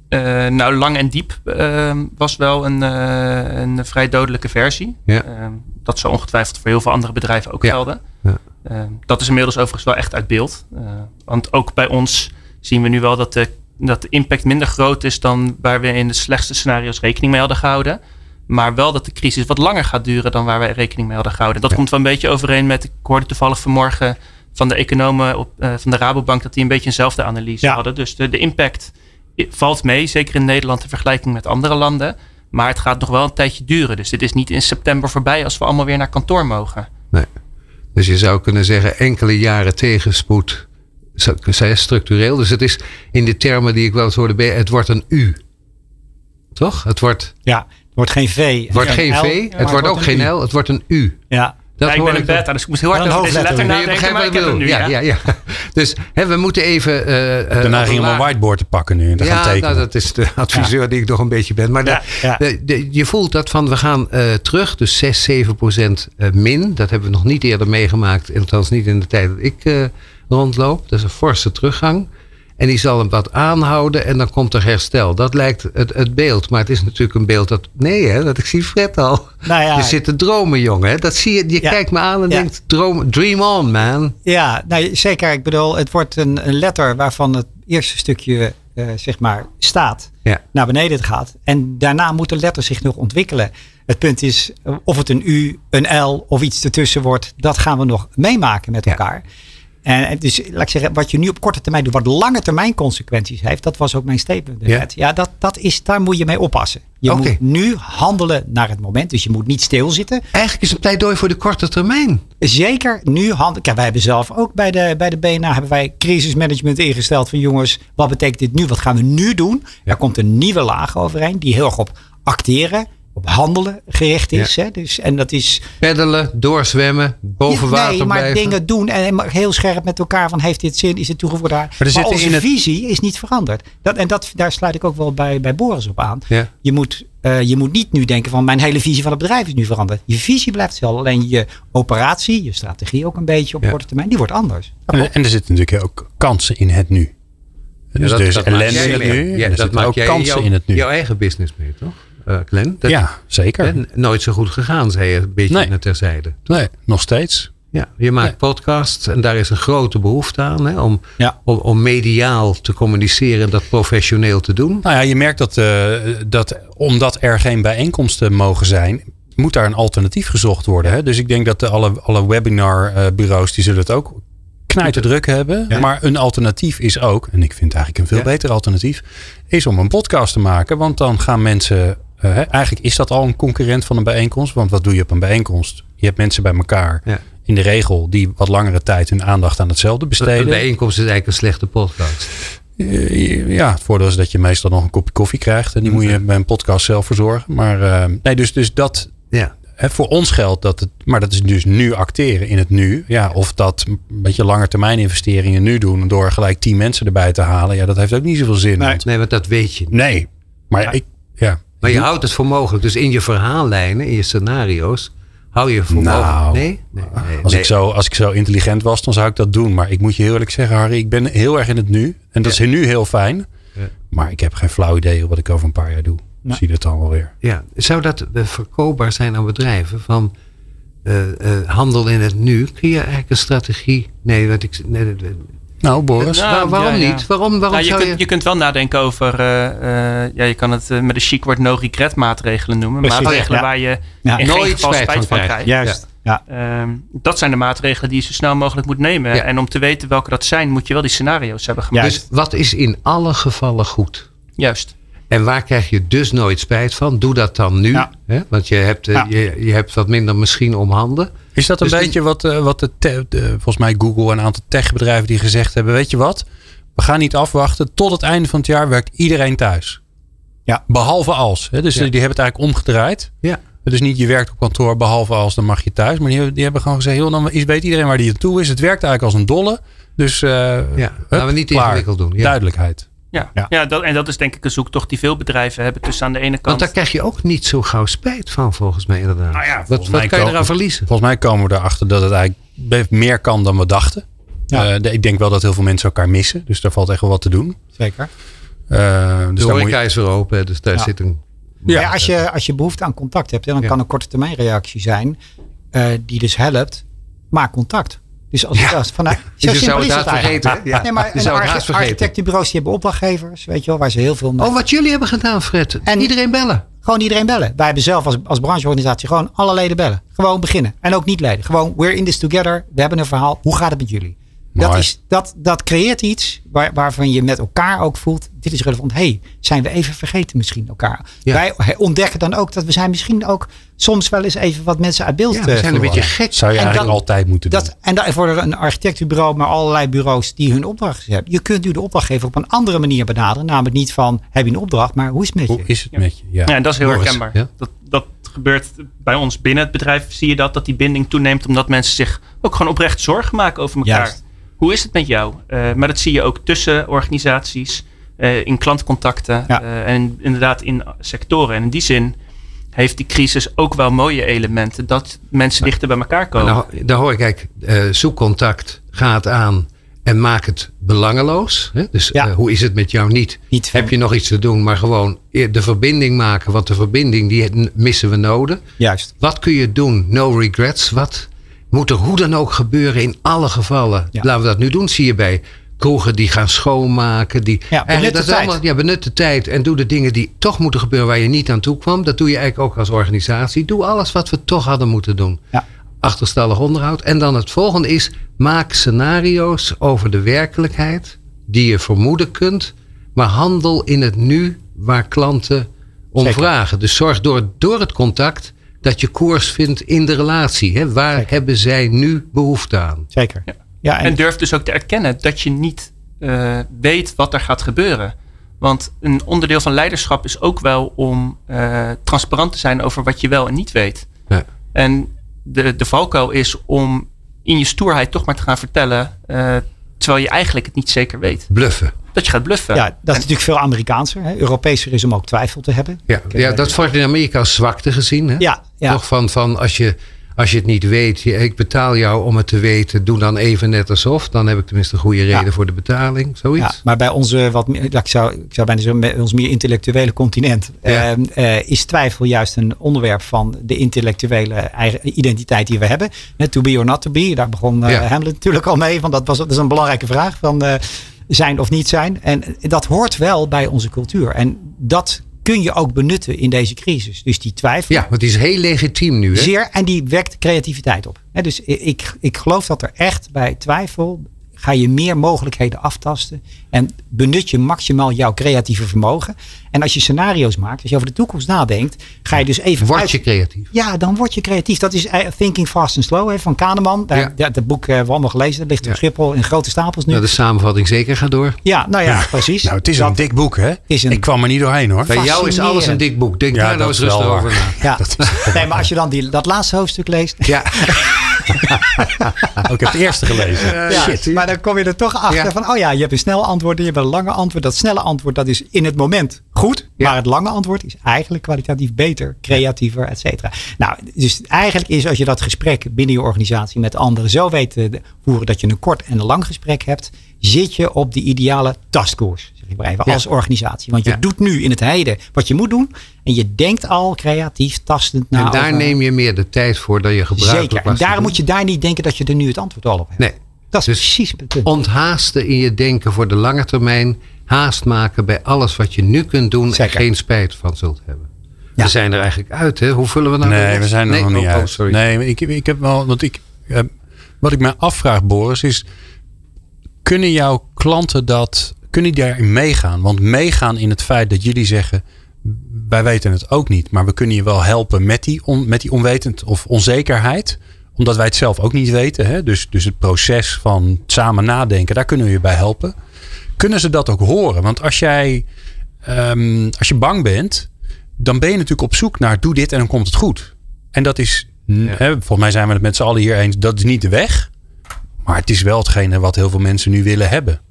Eh, nou, lang en diep ehm, was wel een, eh, een vrij dodelijke versie. Ja. Ehm, dat zou ongetwijfeld voor heel veel andere bedrijven ook Ja. gelden. Ja. Ehm, dat is inmiddels overigens wel echt uit beeld. Eh, want ook bij ons zien we nu wel dat de, dat de impact minder groot is dan waar we in de slechtste scenario's rekening mee hadden gehouden. Maar wel dat de crisis wat langer gaat duren dan waar wij rekening mee hadden gehouden. Dat Ja. komt wel een beetje overeen met, ik hoorde toevallig vanmorgen van de economen op, eh, van de Rabobank dat die een beetje eenzelfde analyse Ja. hadden. Dus de, de impact valt mee, zeker in Nederland in vergelijking met andere landen. Maar het gaat nog wel een tijdje duren. Dus dit is niet in september voorbij als we allemaal weer naar kantoor mogen. Nee. Dus je zou kunnen zeggen enkele jaren tegenspoed. Zij structureel. Dus het is in de termen die ik wel eens hoorde. Het wordt een U. Toch? Het wordt, Ja, het wordt geen V. het wordt en geen L, V. Het wordt ook een geen. L. Het wordt een U. Ja, Dat ja, ik hoor ben een ik- beta, dus ik moest heel hard over deze letter nadenken. begrijpt Maar wat ik heb hem nu, ja, ja. ja, ja. Dus hè, we moeten even. eh, eh, De neiging om een whiteboard te pakken nu en te gaan Ja, tekenen. nou, dat is de adviseur die ik nog een beetje ben. Maar Ja, de- ja. de- de- je voelt dat van we gaan eh, terug, dus 6, 7 procent eh, min. Dat hebben we nog niet eerder meegemaakt, althans niet in de tijd dat ik eh, rondloop. Dat is een forse teruggang. En die zal hem wat aanhouden en dan komt er herstel. Dat lijkt het, het beeld. Maar het is natuurlijk een beeld dat. Nee, hè, dat ik zie Fred al. Nou ja. Je zit te dromen, jongen. hè. Dat zie je. Je Ja. kijkt me aan en Ja. denkt: droom, dream on, man. ja nou, zeker. Ik bedoel, het wordt een, een letter waarvan het eerste stukje eh, zeg maar staat Ja. naar beneden gaat. En daarna moet de letter zich nog ontwikkelen. Het punt is of het een U, een L of iets ertussen wordt. Dat gaan we nog meemaken met Ja. elkaar. En is, laat ik zeggen, wat je nu op korte termijn doet, wat lange termijn consequenties heeft, dat was ook mijn statement. Ja. dat, dat is, daar moet je mee oppassen. Je moet nu handelen naar het moment. Dus je moet niet stilzitten. Eigenlijk is het een pleidooi voor de korte termijn. Zeker nu handelen. Kijk, wij hebben zelf ook bij de, bij de BNA hebben wij crisismanagement ingesteld van jongens, wat betekent dit nu? Wat gaan we nu doen? Er komt een nieuwe laag overheen die heel erg op acteren, op handelen gericht is. Hè? Dus, en dat is Peddelen, doorzwemmen, boven Ja, water nee, maar blijven. dingen doen en maar heel scherp met elkaar van heeft dit zin, is het toegevoegd daar. Maar, zitten onze het- visie is niet veranderd. Dat, en dat, daar sluit ik ook wel bij, bij Boris op aan. Ja. Je, moet, eh, je moet niet nu denken van mijn hele visie van het bedrijf is nu veranderd. Je visie blijft hetzelfde. Alleen je operatie, je strategie ook een beetje op Ja. korte termijn, die wordt anders. En, en er zitten natuurlijk ook kansen in het nu. Dus dat- er is ellende in het nu. Ja, en er dat zitten maak ook kansen jouw- in het nu. Jouw eigen business mee, toch? Eh Glenn? Dat, ja, zeker. hè, nooit zo goed gegaan, zei je een beetje Nee. naar terzijde. Nee, nog steeds. Ja, je maakt Nee. podcasts en daar is een grote behoefte aan. Hè, om, Ja. om, om mediaal te communiceren en dat professioneel te doen. Nou ja, je merkt dat, eh, dat omdat er geen bijeenkomsten mogen zijn, moet daar een alternatief gezocht worden. Hè? Dus ik denk dat de alle, alle webinarbureaus die zullen het ook knijter druk hebben. Ja. Maar een alternatief is ook, en ik vind eigenlijk een veel Ja. beter alternatief, is om een podcast te maken. Want dan gaan mensen, eh, eigenlijk is dat al een concurrent van een bijeenkomst. Want wat doe je op een bijeenkomst? Je hebt mensen bij elkaar. Ja. In de regel die wat langere tijd hun aandacht aan hetzelfde Een besteden. bijeenkomst is eigenlijk een slechte podcast. Eh, Ja, het voordeel is dat je meestal nog een kopje koffie krijgt. En die moet je bij een podcast zelf verzorgen. Maar eh, nee, dus, dus dat. Ja. Hè, voor ons geldt dat het. Maar dat is dus nu acteren in het nu. Ja, of dat een beetje lange termijn investeringen nu doen. Door gelijk tien mensen erbij te halen. Ja, dat heeft ook niet zoveel zin. Nee. want- Nee, want dat weet je niet. nee. Maar Ja. ik. Ja. Maar je houdt het voor mogelijk. Dus in je verhaallijnen, in je scenario's, hou je voor Nou, mogelijk. Nee? Nee, nee, Als, nee. ik zo, als ik zo intelligent was, dan zou ik dat doen. Maar ik moet je heel eerlijk zeggen, Harry, ik ben heel erg in het nu. En dat Ja. is nu heel fijn. Ja. Maar ik heb geen flauw idee wat ik over een paar jaar doe. Nee. Zie dat dan wel weer. Ja, zou dat eh, verkoopbaar zijn aan bedrijven van eh, eh, handel in het nu? Kun je eigenlijk een strategie? Nee, wat ik. Nee. Nou, Boris. Nou, Waar- waarom ja, ja. niet? Waarom, waarom Nou, je, zou je. kunt, je kunt wel nadenken over, eh, eh, ja, je kan het eh, met een chic woord no-regret maatregelen noemen. Precies. Maatregelen Ja. waar je Ja. in Nooit geen geval spijt spijt van krijgt. krijgt. Juist. Ja. Ehm, dat zijn de maatregelen die je zo snel mogelijk moet nemen. Ja. En om te weten welke dat zijn, moet je wel die scenario's hebben gemaakt. Juist. dus wat is in alle gevallen goed? Juist. En waar krijg je dus nooit spijt van? Doe dat dan nu. Ja. Hè? Want je hebt, Ja. je, je hebt wat minder misschien om handen. Is dat een Dus die- beetje wat, eh, wat de, te- de- volgens mij Google en een aantal techbedrijven die gezegd hebben, weet je wat? We gaan niet afwachten. Tot het einde van het jaar werkt iedereen thuis. Ja. Behalve als. Hè? Dus Ja. die hebben het eigenlijk omgedraaid. Ja. Dus niet je werkt op kantoor, behalve als, dan mag je thuis. Maar die, hebben- die hebben gewoon gezegd, joh, dan is- weet iedereen waar die aan toe is. Het werkt eigenlijk als een dolle. Dus eh, Ja. hup, Laten we niet klaar. ingewikkeld doen. Ja. Duidelijkheid. Ja, Ja. ja. dat, en dat is denk ik een zoektocht die veel bedrijven hebben. Tussen aan de ene Want kant. daar krijg je ook niet zo gauw spijt van, volgens mij inderdaad. Nou ja, wat wat kan je eraan verliezen? Volgens mij komen we erachter dat het eigenlijk meer kan dan we dachten. Ja. Eh, de- ik denk wel dat heel veel mensen elkaar missen. Dus daar valt echt wel wat te doen. Zeker. Eh, dus De horeca je, is weer open, hè, dus daar Ja. zit een... Ja, als, je, als je behoefte aan contact hebt, hè, dan Ja. kan een korte termijn reactie zijn. eh, die dus helpt. Maak contact. Dus als Ja. je als vanuit. Je zo zou het haast vergeten, hè? Ja. Nee, maar Je zou het architectenbureaus die hebben opdrachtgevers, weet je wel, waar ze heel veel. Oh, wat jullie hebben gedaan, Fred. En- Iedereen bellen. Gewoon iedereen bellen. Wij hebben zelf als, als brancheorganisatie gewoon alle leden bellen. Gewoon beginnen. En ook niet leden. Gewoon, we're in this together. We hebben een verhaal. Hoe gaat het met jullie? Dat, is, dat, dat creëert iets waar, waarvan je met elkaar ook voelt, dit is relevant. hey, zijn we even vergeten misschien elkaar? Ja. Wij ontdekken dan ook dat we zijn misschien ook soms wel eens even wat mensen uit beeld Ja, eh, we zijn een beetje gek. Zou je En eigenlijk altijd moeten doen. Dat, en daarvoor een architectenbureau, maar allerlei bureaus die hun opdracht hebben. Je kunt nu de opdrachtgever op een andere manier benaderen. Namelijk niet van, heb je een opdracht, maar hoe is het met je? Hoe is het met je? Ja. Ja, en dat is heel Morris, herkenbaar. ja. Dat, dat gebeurt bij ons binnen het bedrijf. Zie je dat, dat die binding toeneemt. Omdat mensen zich ook gewoon oprecht zorgen maken over elkaar. Juist. Hoe is het met jou? Eh, maar dat zie je ook tussen organisaties. eh, in klantcontacten. Ja. eh, en inderdaad in sectoren. En in die zin heeft die crisis ook wel mooie elementen. Dat mensen dichter bij elkaar komen. Nou, daar hoor ik, kijk, eh, zoek contact, ga het aan en maak het belangeloos. Hè? Dus Ja. eh, hoe is het met jou niet? Niet Heb je nog iets te doen, maar gewoon eer- de verbinding maken. Want de verbinding, die missen we nodig. Juist. Wat kun je doen? No regrets. Wat moet er hoe dan ook gebeuren in alle gevallen? Ja. Laten we dat nu doen, zie je bij kroegen die gaan schoonmaken. Die, benut Eigenlijk, de tijd. allemaal- ja, benut de tijd en doe de dingen die toch moeten gebeuren waar je niet aan toe kwam. Dat doe je eigenlijk ook als organisatie. Doe alles wat we toch hadden moeten doen. Ja. Achterstallig onderhoud. En dan het volgende is, maak scenario's over de werkelijkheid die je vermoeden kunt. Maar handel in het nu waar klanten om Zeker. vragen. Dus zorg door, door het contact dat je koers vindt in de relatie. Hè? Waar Zeker. hebben zij nu behoefte aan? Zeker. Ja. Ja, en, En durf dus ook te erkennen dat je niet eh, weet wat er gaat gebeuren. Want een onderdeel van leiderschap is ook wel om eh, transparant te zijn over wat je wel en niet weet. Ja. En de, de valkuil is om in je stoerheid toch maar te gaan vertellen, eh, terwijl je eigenlijk het niet zeker weet. Bluffen. Dat je gaat bluffen. ja, dat is natuurlijk veel Amerikaanser. Hè. Europeeser is om ook twijfel te hebben. Ja, ja dat wordt in Amerika als zwakte gezien. Hè? Ja, ja. Toch van, van als, je, als je het niet weet, ik betaal jou om het te weten, doe dan even net alsof. Dan heb ik tenminste een goede reden Ja. voor de betaling. Zoiets. Ja, maar bij onze wat ik zou, ik zou bijna zeggen, bij ons meer intellectuele continent Ja. ehm, eh, is twijfel juist een onderwerp van de intellectuele eigen identiteit die we hebben. Net to be or not to be, daar begon eh. Hamlet natuurlijk al mee, want dat was dat is een belangrijke vraag van eh, zijn of niet zijn. En dat hoort wel bij onze cultuur. En dat kun je ook benutten in deze crisis. Dus die twijfel. Ja, want die is heel legitiem nu. Hè? Zeer, en die wekt creativiteit op. Dus ik, ik geloof dat er echt bij twijfel ga je meer mogelijkheden aftasten. En benut je maximaal jouw creatieve vermogen. En als je scenario's maakt, als je over de toekomst nadenkt, ga je dus even Word uit- je creatief. Ja, dan word je creatief. Dat is eh, Thinking Fast and Slow hè, van Kahneman. Daar, Ja. ja. dat boek eh, hebben we allemaal gelezen. Dat ligt op Ja. Schiphol in grote stapels nu. Nou, de samenvatting zeker gaat door. Ja, nou ja, precies. Nou, het is Dat- een dik boek, hè? is een- Ik kwam er niet doorheen, hoor. Bij jou is alles een dik boek. Denk Ja, daar nou eens rustig over na. Ja. Nee, maar als je dan die, dat laatste hoofdstuk leest. Ja, Oh, ik heb de eerste gelezen. Ja, Shit. maar dan kom je er toch achter Ja. van, oh ja, je hebt een snel antwoord en je hebt een lange antwoord. Dat snelle antwoord, dat is in het moment goed. Ja. Maar het lange antwoord is eigenlijk kwalitatief beter, creatiever, et cetera. Nou, dus eigenlijk is als je dat gesprek binnen je organisatie met anderen zo weet te voeren dat je een kort en een lang gesprek hebt, zit je op de ideale tastkoers. Ja. als organisatie. Want je Ja. doet nu in het heden wat je moet doen. En je denkt al creatief, tastend naar. en daar over- neem je meer de tijd voor dan je gebruikelijk Zeker. En daarom moet je daar niet denken dat je er nu het antwoord al op hebt. Nee. Dat is Dus precies het punt. Onthaasten in je denken voor de lange termijn. Haast maken bij alles wat je nu kunt doen Zeker. en geen spijt van zult hebben. Ja. We zijn er eigenlijk uit, hè? Hoe vullen we nou de Nee, we zijn er Nee, nog niet oh, oh, uit. sorry. Nee, maar ik, ik heb wel, want ik, eh, wat ik me afvraag, Boris, is: kunnen jouw klanten dat, kunnen die daarin meegaan? Want meegaan in het feit dat jullie zeggen: wij weten het ook niet, maar we kunnen je wel helpen met die, on, met die onwetend of onzekerheid omdat wij het zelf ook niet weten. Hè? Dus, dus het proces van samen nadenken, daar kunnen we je bij helpen. Kunnen ze dat ook horen? Want als jij ehm, als je bang bent, dan ben je natuurlijk op zoek naar doe dit en dan komt het goed. En dat is, Ja. hè, volgens mij zijn we het met z'n allen hier eens, dat is niet de weg. Maar het is wel hetgene wat heel veel mensen nu willen hebben.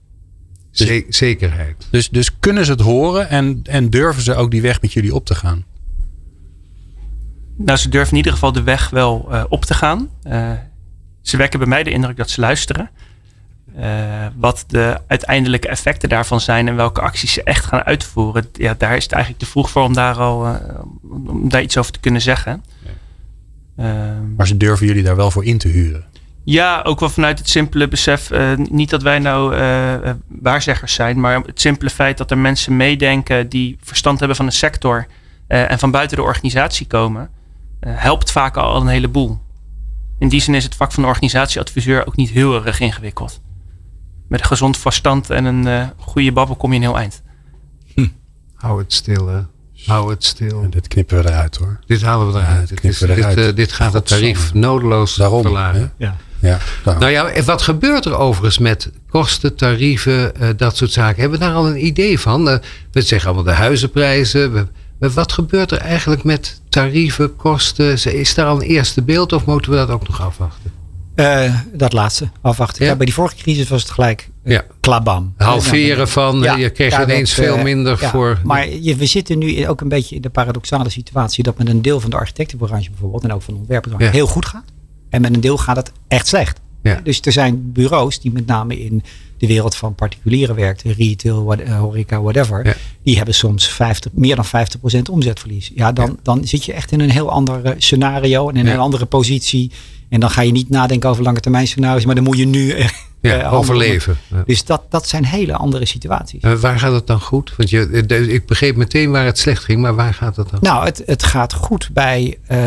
Ze- zekerheid. Dus, dus kunnen ze het horen en, en durven ze ook die weg met jullie op te gaan? Nou, ze durven in ieder geval de weg wel eh, op te gaan. Eh, ze wekken bij mij de indruk dat ze luisteren. Eh, wat de uiteindelijke effecten daarvan zijn en welke acties ze echt gaan uitvoeren, ja, daar is het eigenlijk te vroeg voor om daar al om daar iets over te kunnen zeggen. Ehm, Maar ze durven jullie daar wel voor in te huren. Ja, ook wel vanuit het simpele besef. eh, niet dat wij nou eh, eh, waarzeggers zijn, maar het simpele feit dat er mensen meedenken die verstand hebben van de sector eh, en van buiten de organisatie komen, eh, helpt vaak al een heleboel. In die zin is het vak van de organisatieadviseur ook niet heel erg ingewikkeld. met een gezond verstand en een eh, goede babbel kom je een heel eind. Hou het stil, hè. Hou het stil. En dit knippen we eruit hoor. Dit halen we eruit. dit dit, we gaat het tarief nodeloos Daarom. verlagen. hè? Ja. Ja, daarom. Nou ja, en wat gebeurt er overigens met kosten, tarieven, eh, dat soort zaken? Hebben we daar al een idee van? Eh, we zeggen allemaal de huizenprijzen. We- maar wat gebeurt er eigenlijk met tarieven, kosten? Is daar al een eerste beeld of moeten we dat ook nog afwachten? Eh, dat laatste, afwachten. Ja? Ja, bij die vorige crisis was het gelijk uh, Ja. klabam. Halveren van, Ja, je kreeg ineens dat, veel minder ja, voor... Maar je, we zitten nu in- ook een beetje in de paradoxale situatie dat met een deel van de architectenbranche bijvoorbeeld en ook van de ontwerpersbranche Ja. heel goed gaat. En met een deel gaat het echt slecht. Ja. Dus er zijn bureaus die met name in de wereld van particulieren werken, retail, what- eh, horeca, whatever. Ja. Die hebben soms 50, meer dan 50% omzetverlies. Ja, dan, Ja. dan zit je echt in een heel ander eh, scenario en in een andere positie. En dan ga je niet nadenken over lange termijn scenario's, maar dan moet je nu eh, ja, eh, overleven. Ja. Dus dat, dat zijn hele andere situaties. Waar gaat het dan goed? Want je, eh, de- ik begreep meteen waar het slecht ging, maar waar gaat het dan? Nou, het, het gaat goed bij eh,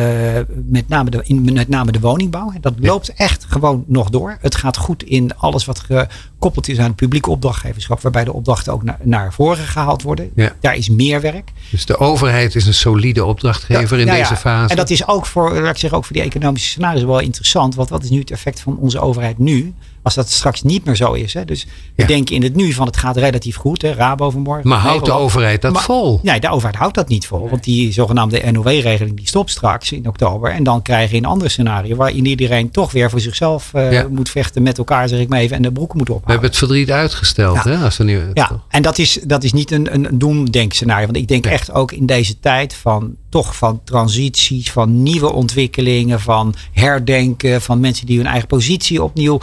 met, name de, in, met name de woningbouw. Dat Ja. loopt echt gewoon nog door. Het gaat goed in alles wat gekoppeld is aan het publieke opdrachtgeverschap. Waarbij de opdrachten ook naar, naar voren gehaald worden. Ja. Daar is meer werk. Dus de overheid is een solide opdrachtgever in Nou deze ja, fase. En dat is ook voor, laat ik zeggen, ook voor die economische scenario's wel interessant. Want wat is nu het effect van onze overheid nu? Als dat straks niet meer zo is. Hè? Dus we Ja. denken in het nu van het gaat relatief goed. Hè? Rabo vanmorgen. maar houdt de overheid dat Maar- vol? Nee, de overheid houdt dat niet vol. Want die zogenaamde NOW-regeling die stopt straks in oktober. En dan krijg je een ander scenario waarin iedereen toch weer voor zichzelf eh, Ja. moet vechten met elkaar, zeg ik maar even, en de broeken moet We ophouden. hebben het verdriet uitgesteld. Ja. Hè? Als we nu, Ja, en dat is, dat is niet een, een doemdenkscenario. Want ik denk Nee. echt ook in deze tijd van toch van transities, van nieuwe ontwikkelingen, van herdenken, van mensen die hun eigen positie opnieuw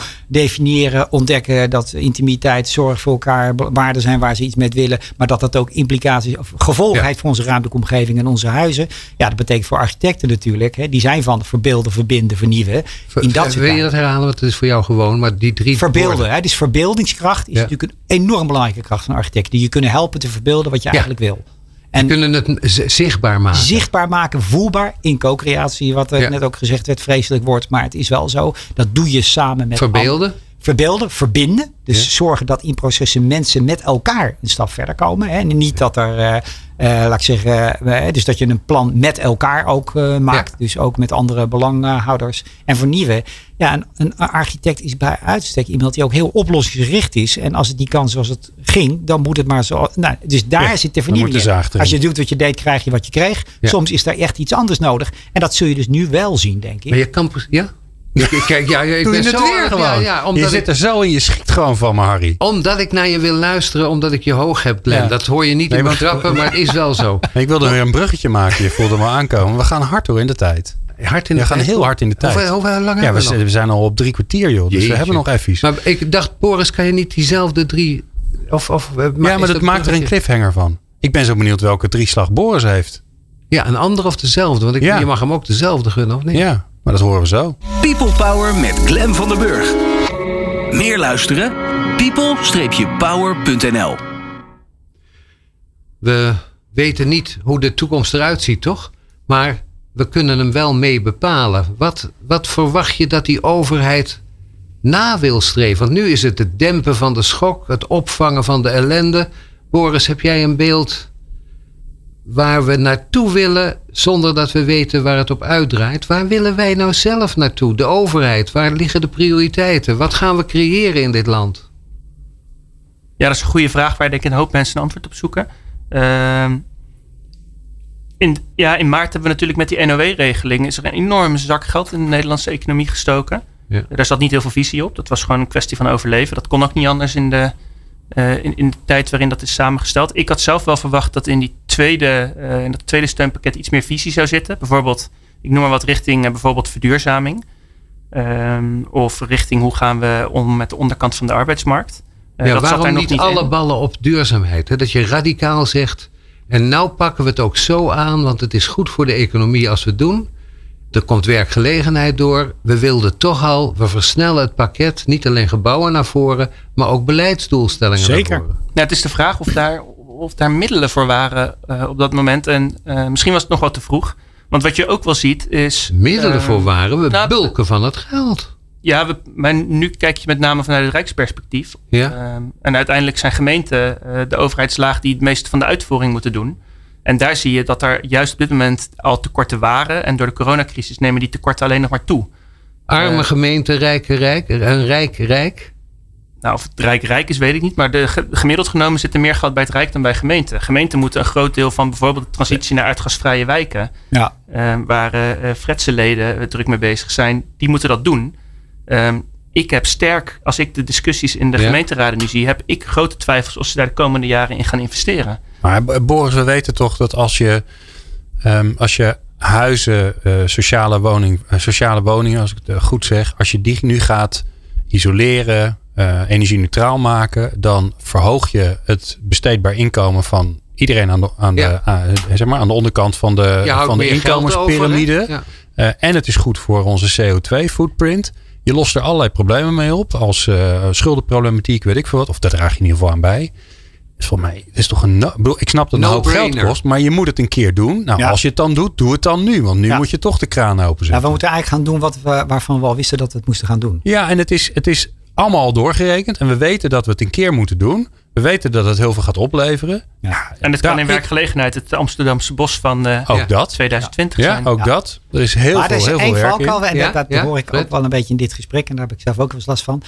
definiëren, ontdekken dat intimiteit, zorg voor elkaar waarden zijn waar ze iets mee willen, maar dat dat ook implicaties of gevolgen Ja. heeft voor onze ruimtelijke omgeving en onze huizen. Ja, dat betekent voor architecten natuurlijk. Hè, die zijn van verbeelden, verbinden, vernieuwen. Ver- In dat soort Wil je dat herhalen? Want het is voor jou gewoon. Maar die drie Verbeelden. Hè? Dus verbeeldingskracht is Ja. natuurlijk een enorm belangrijke kracht van architecten. Die je kunnen helpen te verbeelden wat je Ja. eigenlijk wil. We En kunnen het zichtbaar maken. zichtbaar maken, voelbaar in co-creatie. Wat Ja. net ook gezegd werd, vreselijk wordt. Maar het is wel zo. Dat doe je samen met Verbeelden. anderen. Verbeelden, verbinden. Dus Ja. zorgen dat in processen mensen met elkaar een stap verder komen. Hè? En niet dat er, eh, eh, laat ik zeggen, eh, dus dat je een plan met elkaar ook eh, maakt. Ja. Dus ook met andere belanghouders. En vernieuwen. Ja, een, een architect is bij uitstek iemand die ook heel oplossingsgericht is. En als het niet kan zoals het ging, dan moet het maar zo. Nou, dus daar Ja, zit de vernieuwing in. Als je doet wat je deed, krijg je wat je kreeg. Ja. Soms is daar echt iets anders nodig. En dat zul je dus nu wel zien, denk ik. Maar je kan. Ja? Ik- Kijk, ja, ik Doe je het weer gewoon. Ja, ja, je zit ik, er zo in, je schiet gewoon van me, Harry. omdat ik naar je wil luisteren, omdat ik je hoog heb, Glenn. Ja. Dat hoor je niet Nee, in mijn grappen, maar het is wel zo. Ik wilde weer een bruggetje maken. Je voelde me aankomen. We gaan hard door in de tijd. Hard in de We gaan tijd. heel hard in de tijd. Hoeveel, hoeveel lang Ja, we, zijn- we zijn al op drie kwartier, joh. Dus Jeetje. we hebben nog even. Maar ik dacht, Boris, kan je niet diezelfde drie... Of, of, eh, ja, maar dat maakt er een cliffhanger van. Ik ben zo benieuwd welke drieslag Boris heeft. Ja, een ander of dezelfde. Want ik, Ja. je mag hem ook dezelfde gunnen, of niet? Ja, maar dat horen we zo. People Power met Glen van den Burg. Meer luisteren? people-power.nl We weten niet hoe de toekomst eruit ziet, toch? Maar we kunnen hem wel mee bepalen. Wat, wat verwacht je dat die overheid na wil streven? Want nu is het het dempen van de schok, het opvangen van de ellende. Boris, heb jij een beeld waar we naartoe willen zonder dat we weten waar het op uitdraait? Waar willen wij nou zelf naartoe? De overheid, waar liggen de prioriteiten? Wat gaan we creëren in dit land? Ja, dat is een goede vraag waar denk ik een hoop mensen een antwoord op zoeken. Ehm, in, ja, in maart hebben we natuurlijk met die NOW-regeling... is er een enorme zak geld in de Nederlandse economie gestoken. Ja. Daar zat niet heel veel visie op. Dat was gewoon een kwestie van overleven. Dat kon ook niet anders in de, eh, in, in de tijd waarin dat is samengesteld. Ik had zelf wel verwacht dat in, die tweede, eh, in dat tweede steunpakket iets meer visie zou zitten. Bijvoorbeeld, ik noem maar wat richting eh, bijvoorbeeld verduurzaming. Ehm, of richting hoe gaan we om met de onderkant van de arbeidsmarkt. Ja, dat waarom niet, niet alle in. ballen op duurzaamheid? Hè? Dat je radicaal zegt. En nou pakken we het ook zo aan, want het is goed voor de economie als we het doen. Er komt werkgelegenheid door. We wilden toch al, we versnellen het pakket. Niet alleen gebouwen naar voren, maar ook beleidsdoelstellingen Zeker. naar voren. Nou, het is de vraag of daar, of daar middelen voor waren eh, op dat moment. En eh, misschien was het nog wat te vroeg. Want wat je ook wel ziet is... Middelen eh, voor waren we nou, bulken van het geld. Ja, we, maar nu kijk je met name vanuit het Rijksperspectief. Ja. Ehm, en uiteindelijk zijn gemeenten uh, de overheidslaag die het meeste van de uitvoering moeten doen. En daar zie je dat er juist op dit moment al tekorten waren. En door de coronacrisis nemen die tekorten alleen nog maar toe. Arme uh, gemeente, rijke rijk, een rijk rijk? Nou, of het rijk rijk is, weet ik niet. Maar de, gemiddeld genomen zit er meer geld bij het rijk dan bij gemeenten. Gemeenten moeten een groot deel van bijvoorbeeld de transitie naar uitgasvrije wijken. Ja. Uh, waar uh, fretseleden druk mee bezig zijn. Die moeten dat doen. Um, ik heb sterk, als ik de discussies in de ja. gemeenteraden nu zie, heb ik grote twijfels of ze daar de komende jaren in gaan investeren. Maar Boris, we weten toch dat als je, um, als je huizen, uh, sociale, woning, uh, sociale woningen, als ik het goed zeg, als je die nu gaat isoleren, uh, energie-neutraal maken, dan verhoog je het besteedbaar inkomen van iedereen aan de, aan de, aan, zeg maar, aan de onderkant van de, van de inkomenspyramide. Over, ja. en het is goed voor onze CO2-footprint. Je lost er allerlei problemen mee op. Als uh, schuldenproblematiek, weet ik veel wat. Of daar draag je in ieder geval aan bij. Is voor mij, het is toch een. No ik snap dat het no een hoop geld kost, maar je moet het een keer doen. Nou, ja. als je het dan doet, doe het dan nu. Want nu ja. moet je toch de kraan openzetten. Ja, we moeten eigenlijk gaan doen wat we, waarvan we al wisten dat we het moesten gaan doen. Ja, en het is, het is allemaal al doorgerekend. En we weten dat we het een keer moeten doen. We weten dat het heel veel gaat opleveren. Ja. En het kan in werkgelegenheid het Amsterdamse bos van uh, ook dat. 2020 ja. zijn. Ja, ook dat. Er is heel maar veel, er is heel één veel werk valkuil. En dat, dat Ja? hoor ik ook wel een beetje in dit gesprek. En daar heb ik zelf ook wel eens last van.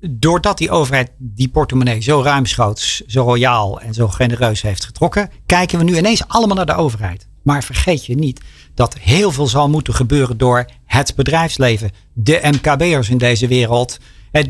Doordat die overheid die portemonnee zo ruimschoots, zo royaal en zo genereus heeft getrokken, kijken we nu ineens allemaal naar de overheid. Maar vergeet je niet dat heel veel zal moeten gebeuren door het bedrijfsleven, de MKB'ers in deze wereld.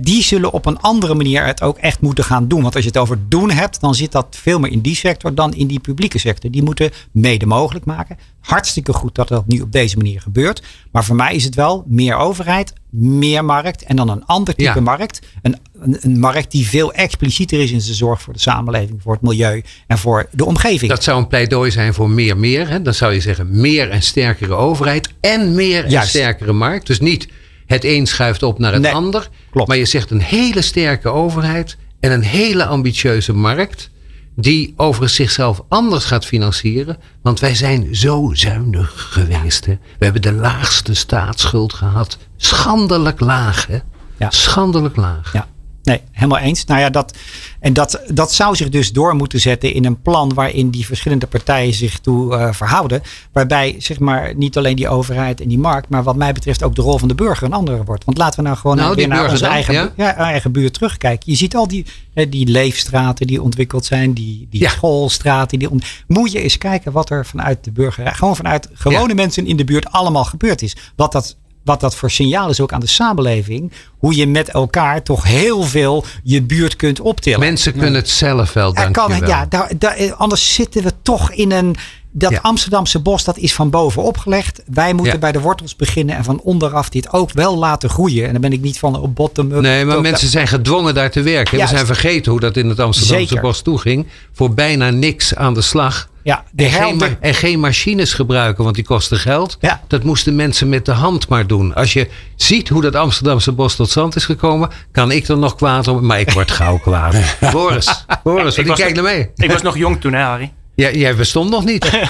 Die zullen op een andere manier het ook echt moeten gaan doen. Want als je het over doen hebt, dan zit dat veel meer in die sector dan in die publieke sector. Die moeten mede mogelijk maken. Hartstikke goed dat dat nu op deze manier gebeurt. Maar voor mij is het wel meer overheid, meer markt en dan een ander type Ja. markt. Een, een, een markt die veel explicieter is in zijn zorg voor de samenleving, voor het milieu en voor de omgeving. Dat zou een pleidooi zijn voor meer, meer. Hè? Dan zou je zeggen meer en sterkere overheid en meer en Juist. sterkere markt. Dus niet het een schuift op naar het Nee, ander. klopt. Maar je zegt een hele sterke overheid en een hele ambitieuze markt. Die overigens zichzelf anders gaat financieren. Want wij zijn zo zuinig geweest. Hè? We hebben de laagste staatsschuld gehad. Schandelijk laag, hè? Ja. Schandelijk laag. Ja, nee, helemaal eens. Nou ja, dat, en dat, dat zou zich dus door moeten zetten in een plan waarin die verschillende partijen zich toe eh, verhouden. Waarbij zeg maar niet alleen die overheid en die markt, maar wat mij betreft ook de rol van de burger een andere wordt. Want laten we nou gewoon Nou, weer naar burger onze dan, eigen, ja? ja, eigen buurt terugkijken. Je ziet al die, die leefstraten die ontwikkeld zijn, die, die Ja. schoolstraten. Die ont- Moet je eens kijken wat er vanuit de burgerij, gewoon vanuit gewone mensen in de buurt allemaal gebeurd is. Wat dat wat dat voor signaal is ook aan de samenleving. Hoe je met elkaar toch heel veel je buurt kunt optillen. Mensen kunnen het zelf wel, dank kan, je wel. ja, daar, daar, anders zitten we toch in een. Dat Ja. Amsterdamse bos, dat is van boven opgelegd. Wij moeten Ja. bij de wortels beginnen en van onderaf dit ook wel laten groeien. En dan ben ik niet van op bottom-up. Nee, maar mensen zijn gedwongen daar te werken. Juist. We zijn vergeten hoe dat in het Amsterdamse Zeker. bos toeging. Voor bijna niks aan de slag. Ja, de En geen, en geen machines gebruiken, want die kosten geld. Ja. Dat moesten mensen met de hand maar doen. Als je ziet hoe dat Amsterdamse bos tot stand is gekomen, kan ik er nog kwaad om. Maar ik word gauw kwaad. Boris, Boris, Ik kijk nog- naar mee. Ik was nog jong toen, hè, Harry? Jij, jij bestond nog niet.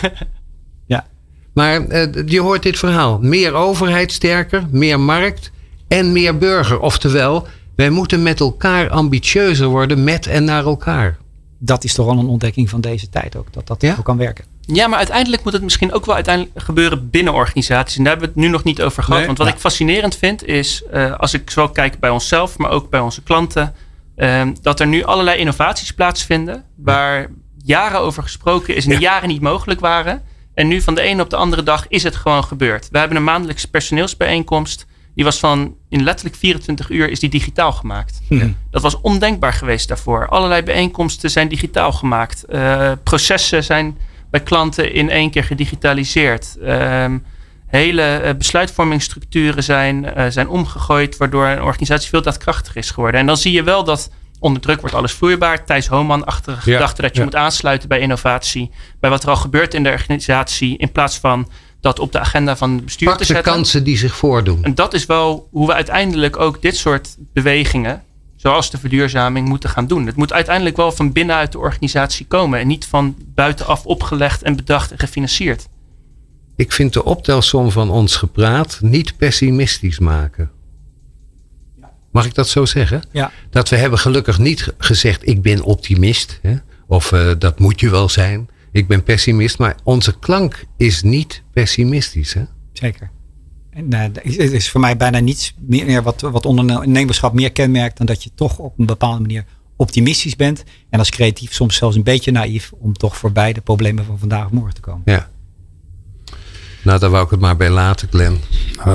Ja. Maar eh, je hoort dit verhaal. Meer overheid sterker, meer markt en meer burger. Oftewel, wij moeten met elkaar ambitieuzer worden met en naar elkaar. Dat is toch wel een ontdekking van deze tijd ook. Dat dat Ja? ook kan werken. Ja, maar uiteindelijk moet het misschien ook wel uiteindelijk gebeuren binnen organisaties. En daar hebben we het nu nog niet over gehad. Nee. Want wat Ja. ik fascinerend vind is, eh, als ik zowel kijk bij onszelf, maar ook bij onze klanten, ehm, dat er nu allerlei innovaties plaatsvinden waar jaren over gesproken is en die jaren niet mogelijk waren. En nu van de ene op de andere dag is het gewoon gebeurd. We hebben een maandelijkse personeelsbijeenkomst. Die was van in letterlijk 24 uur is die digitaal gemaakt. Dat was ondenkbaar geweest daarvoor. Allerlei bijeenkomsten zijn digitaal gemaakt. Eh, processen zijn bij klanten in één keer gedigitaliseerd. Ehm, hele eh, besluitvormingsstructuren zijn, eh, zijn omgegooid, waardoor een organisatie veel daadkrachtiger is geworden. En dan zie je wel dat onder druk wordt alles vloeibaar. Thijs Homan-achtige Ja, gedachte dat je ja. moet aansluiten bij innovatie, bij wat er al gebeurt in de organisatie, in plaats van dat op de agenda van het bestuur Pak te de zetten. kansen die zich voordoen. En dat is wel hoe we uiteindelijk ook dit soort bewegingen, zoals de verduurzaming, moeten gaan doen. Het moet uiteindelijk wel van binnenuit de organisatie komen en niet van buitenaf opgelegd en bedacht en gefinancierd. Ik vind de optelsom van ons gepraat niet pessimistisch maken. Mag ik dat zo zeggen? Ja. Dat we hebben gelukkig niet gezegd, ik ben optimist. Hè? Of eh, dat moet je wel zijn. Ik ben pessimist. Maar onze klank is niet pessimistisch. Hè? Zeker. En, eh, het is voor mij bijna niets meer wat, wat ondernemerschap meer kenmerkt dan dat je toch op een bepaalde manier optimistisch bent. En als creatief soms zelfs een beetje naïef om toch voorbij de problemen van vandaag of morgen te komen. Ja. Nou, daar wou ik het maar bij laten, Glenn.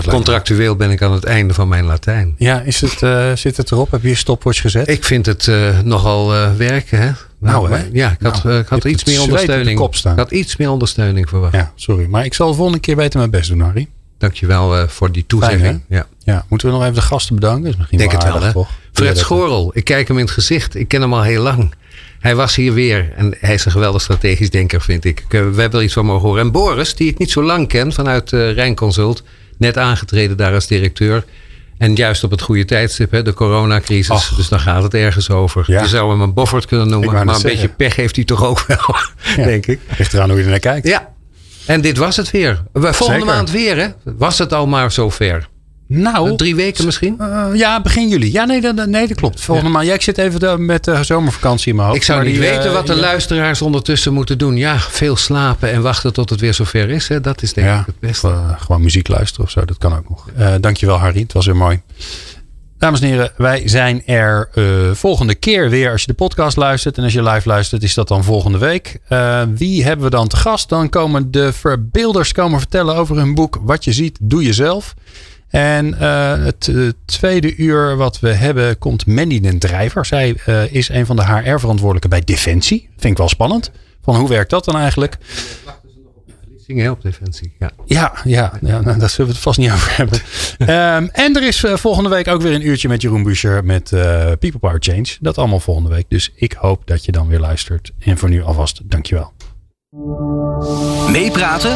Contractueel ben ik aan het einde van mijn Latijn. Ja, is het, uh, zit het erop? Heb je je stopwatch gezet? Ik vind het uh, nogal uh, werken. Hè? Nou, hè? Ja, ik had, Nou, ik had je iets meer ondersteuning. kop staan. Ik had iets meer ondersteuning verwacht. Ja, sorry. Maar ik zal de volgende keer beter mijn best doen, Harry. Dankjewel uh, voor die toezegging. ja. Ja, moeten we nog even de gasten bedanken? Dat is misschien Denk wel het wel, hè? Fred Schorel, ik kijk hem in het gezicht. Ik ken hem al heel lang. Hij was hier weer en hij is een geweldig strategisch denker, vind ik. Ik, uh, We hebben er iets van mogen horen. En Boris, die ik niet zo lang ken vanuit uh, Rijnconsult, net aangetreden daar als directeur. En juist op het goede tijdstip, hè, de coronacrisis. Ach. Dus dan gaat het ergens over. Ja. Je zou hem een Boffert kunnen noemen. Maar een beetje pech heeft hij toch ook wel, Ja. denk ik. Ligt eraan hoe je er naar kijkt. Ja. En dit was het weer. We- Volgende Zeker. maand weer, hè? Was het al maar zover? Nou, Drie weken misschien? eh, ja, begin juli. Ja, nee, dat, nee, dat klopt. Volgende maand. Ja, ik zit even de- met de zomervakantie in mijn hoofd. Ik zou niet die, weten eh, wat de ja. luisteraars ondertussen moeten doen. Ja, veel slapen en wachten tot het weer zover is. Hè? Dat is denk Ja, ik het beste. eh, gewoon muziek luisteren of zo. Dat kan ook nog. Eh, dankjewel Harry. Het was weer mooi. Dames en heren, wij zijn er eh, volgende keer weer. Als je de podcast luistert en als je live luistert, is dat dan volgende week. Eh, wie hebben we dan te gast? Dan komen de verbeelders komen vertellen over hun boek Wat je ziet, doe je zelf. En eh, het eh, tweede uur wat we hebben komt Mandy den Drijver. Zij eh, is een van de HR-verantwoordelijken bij Defensie. Vind ik wel spannend. Van hoe werkt dat dan eigenlijk? Zingen op Defensie. Ja. Ja, ja, ja nou, daar zullen we het vast niet over hebben. Ehm, en er is volgende week ook weer een uurtje met Jeroen Buescher met eh, People Power Change. Dat allemaal volgende week. Dus ik hoop dat je dan weer luistert. En voor nu alvast dankjewel. Meepraten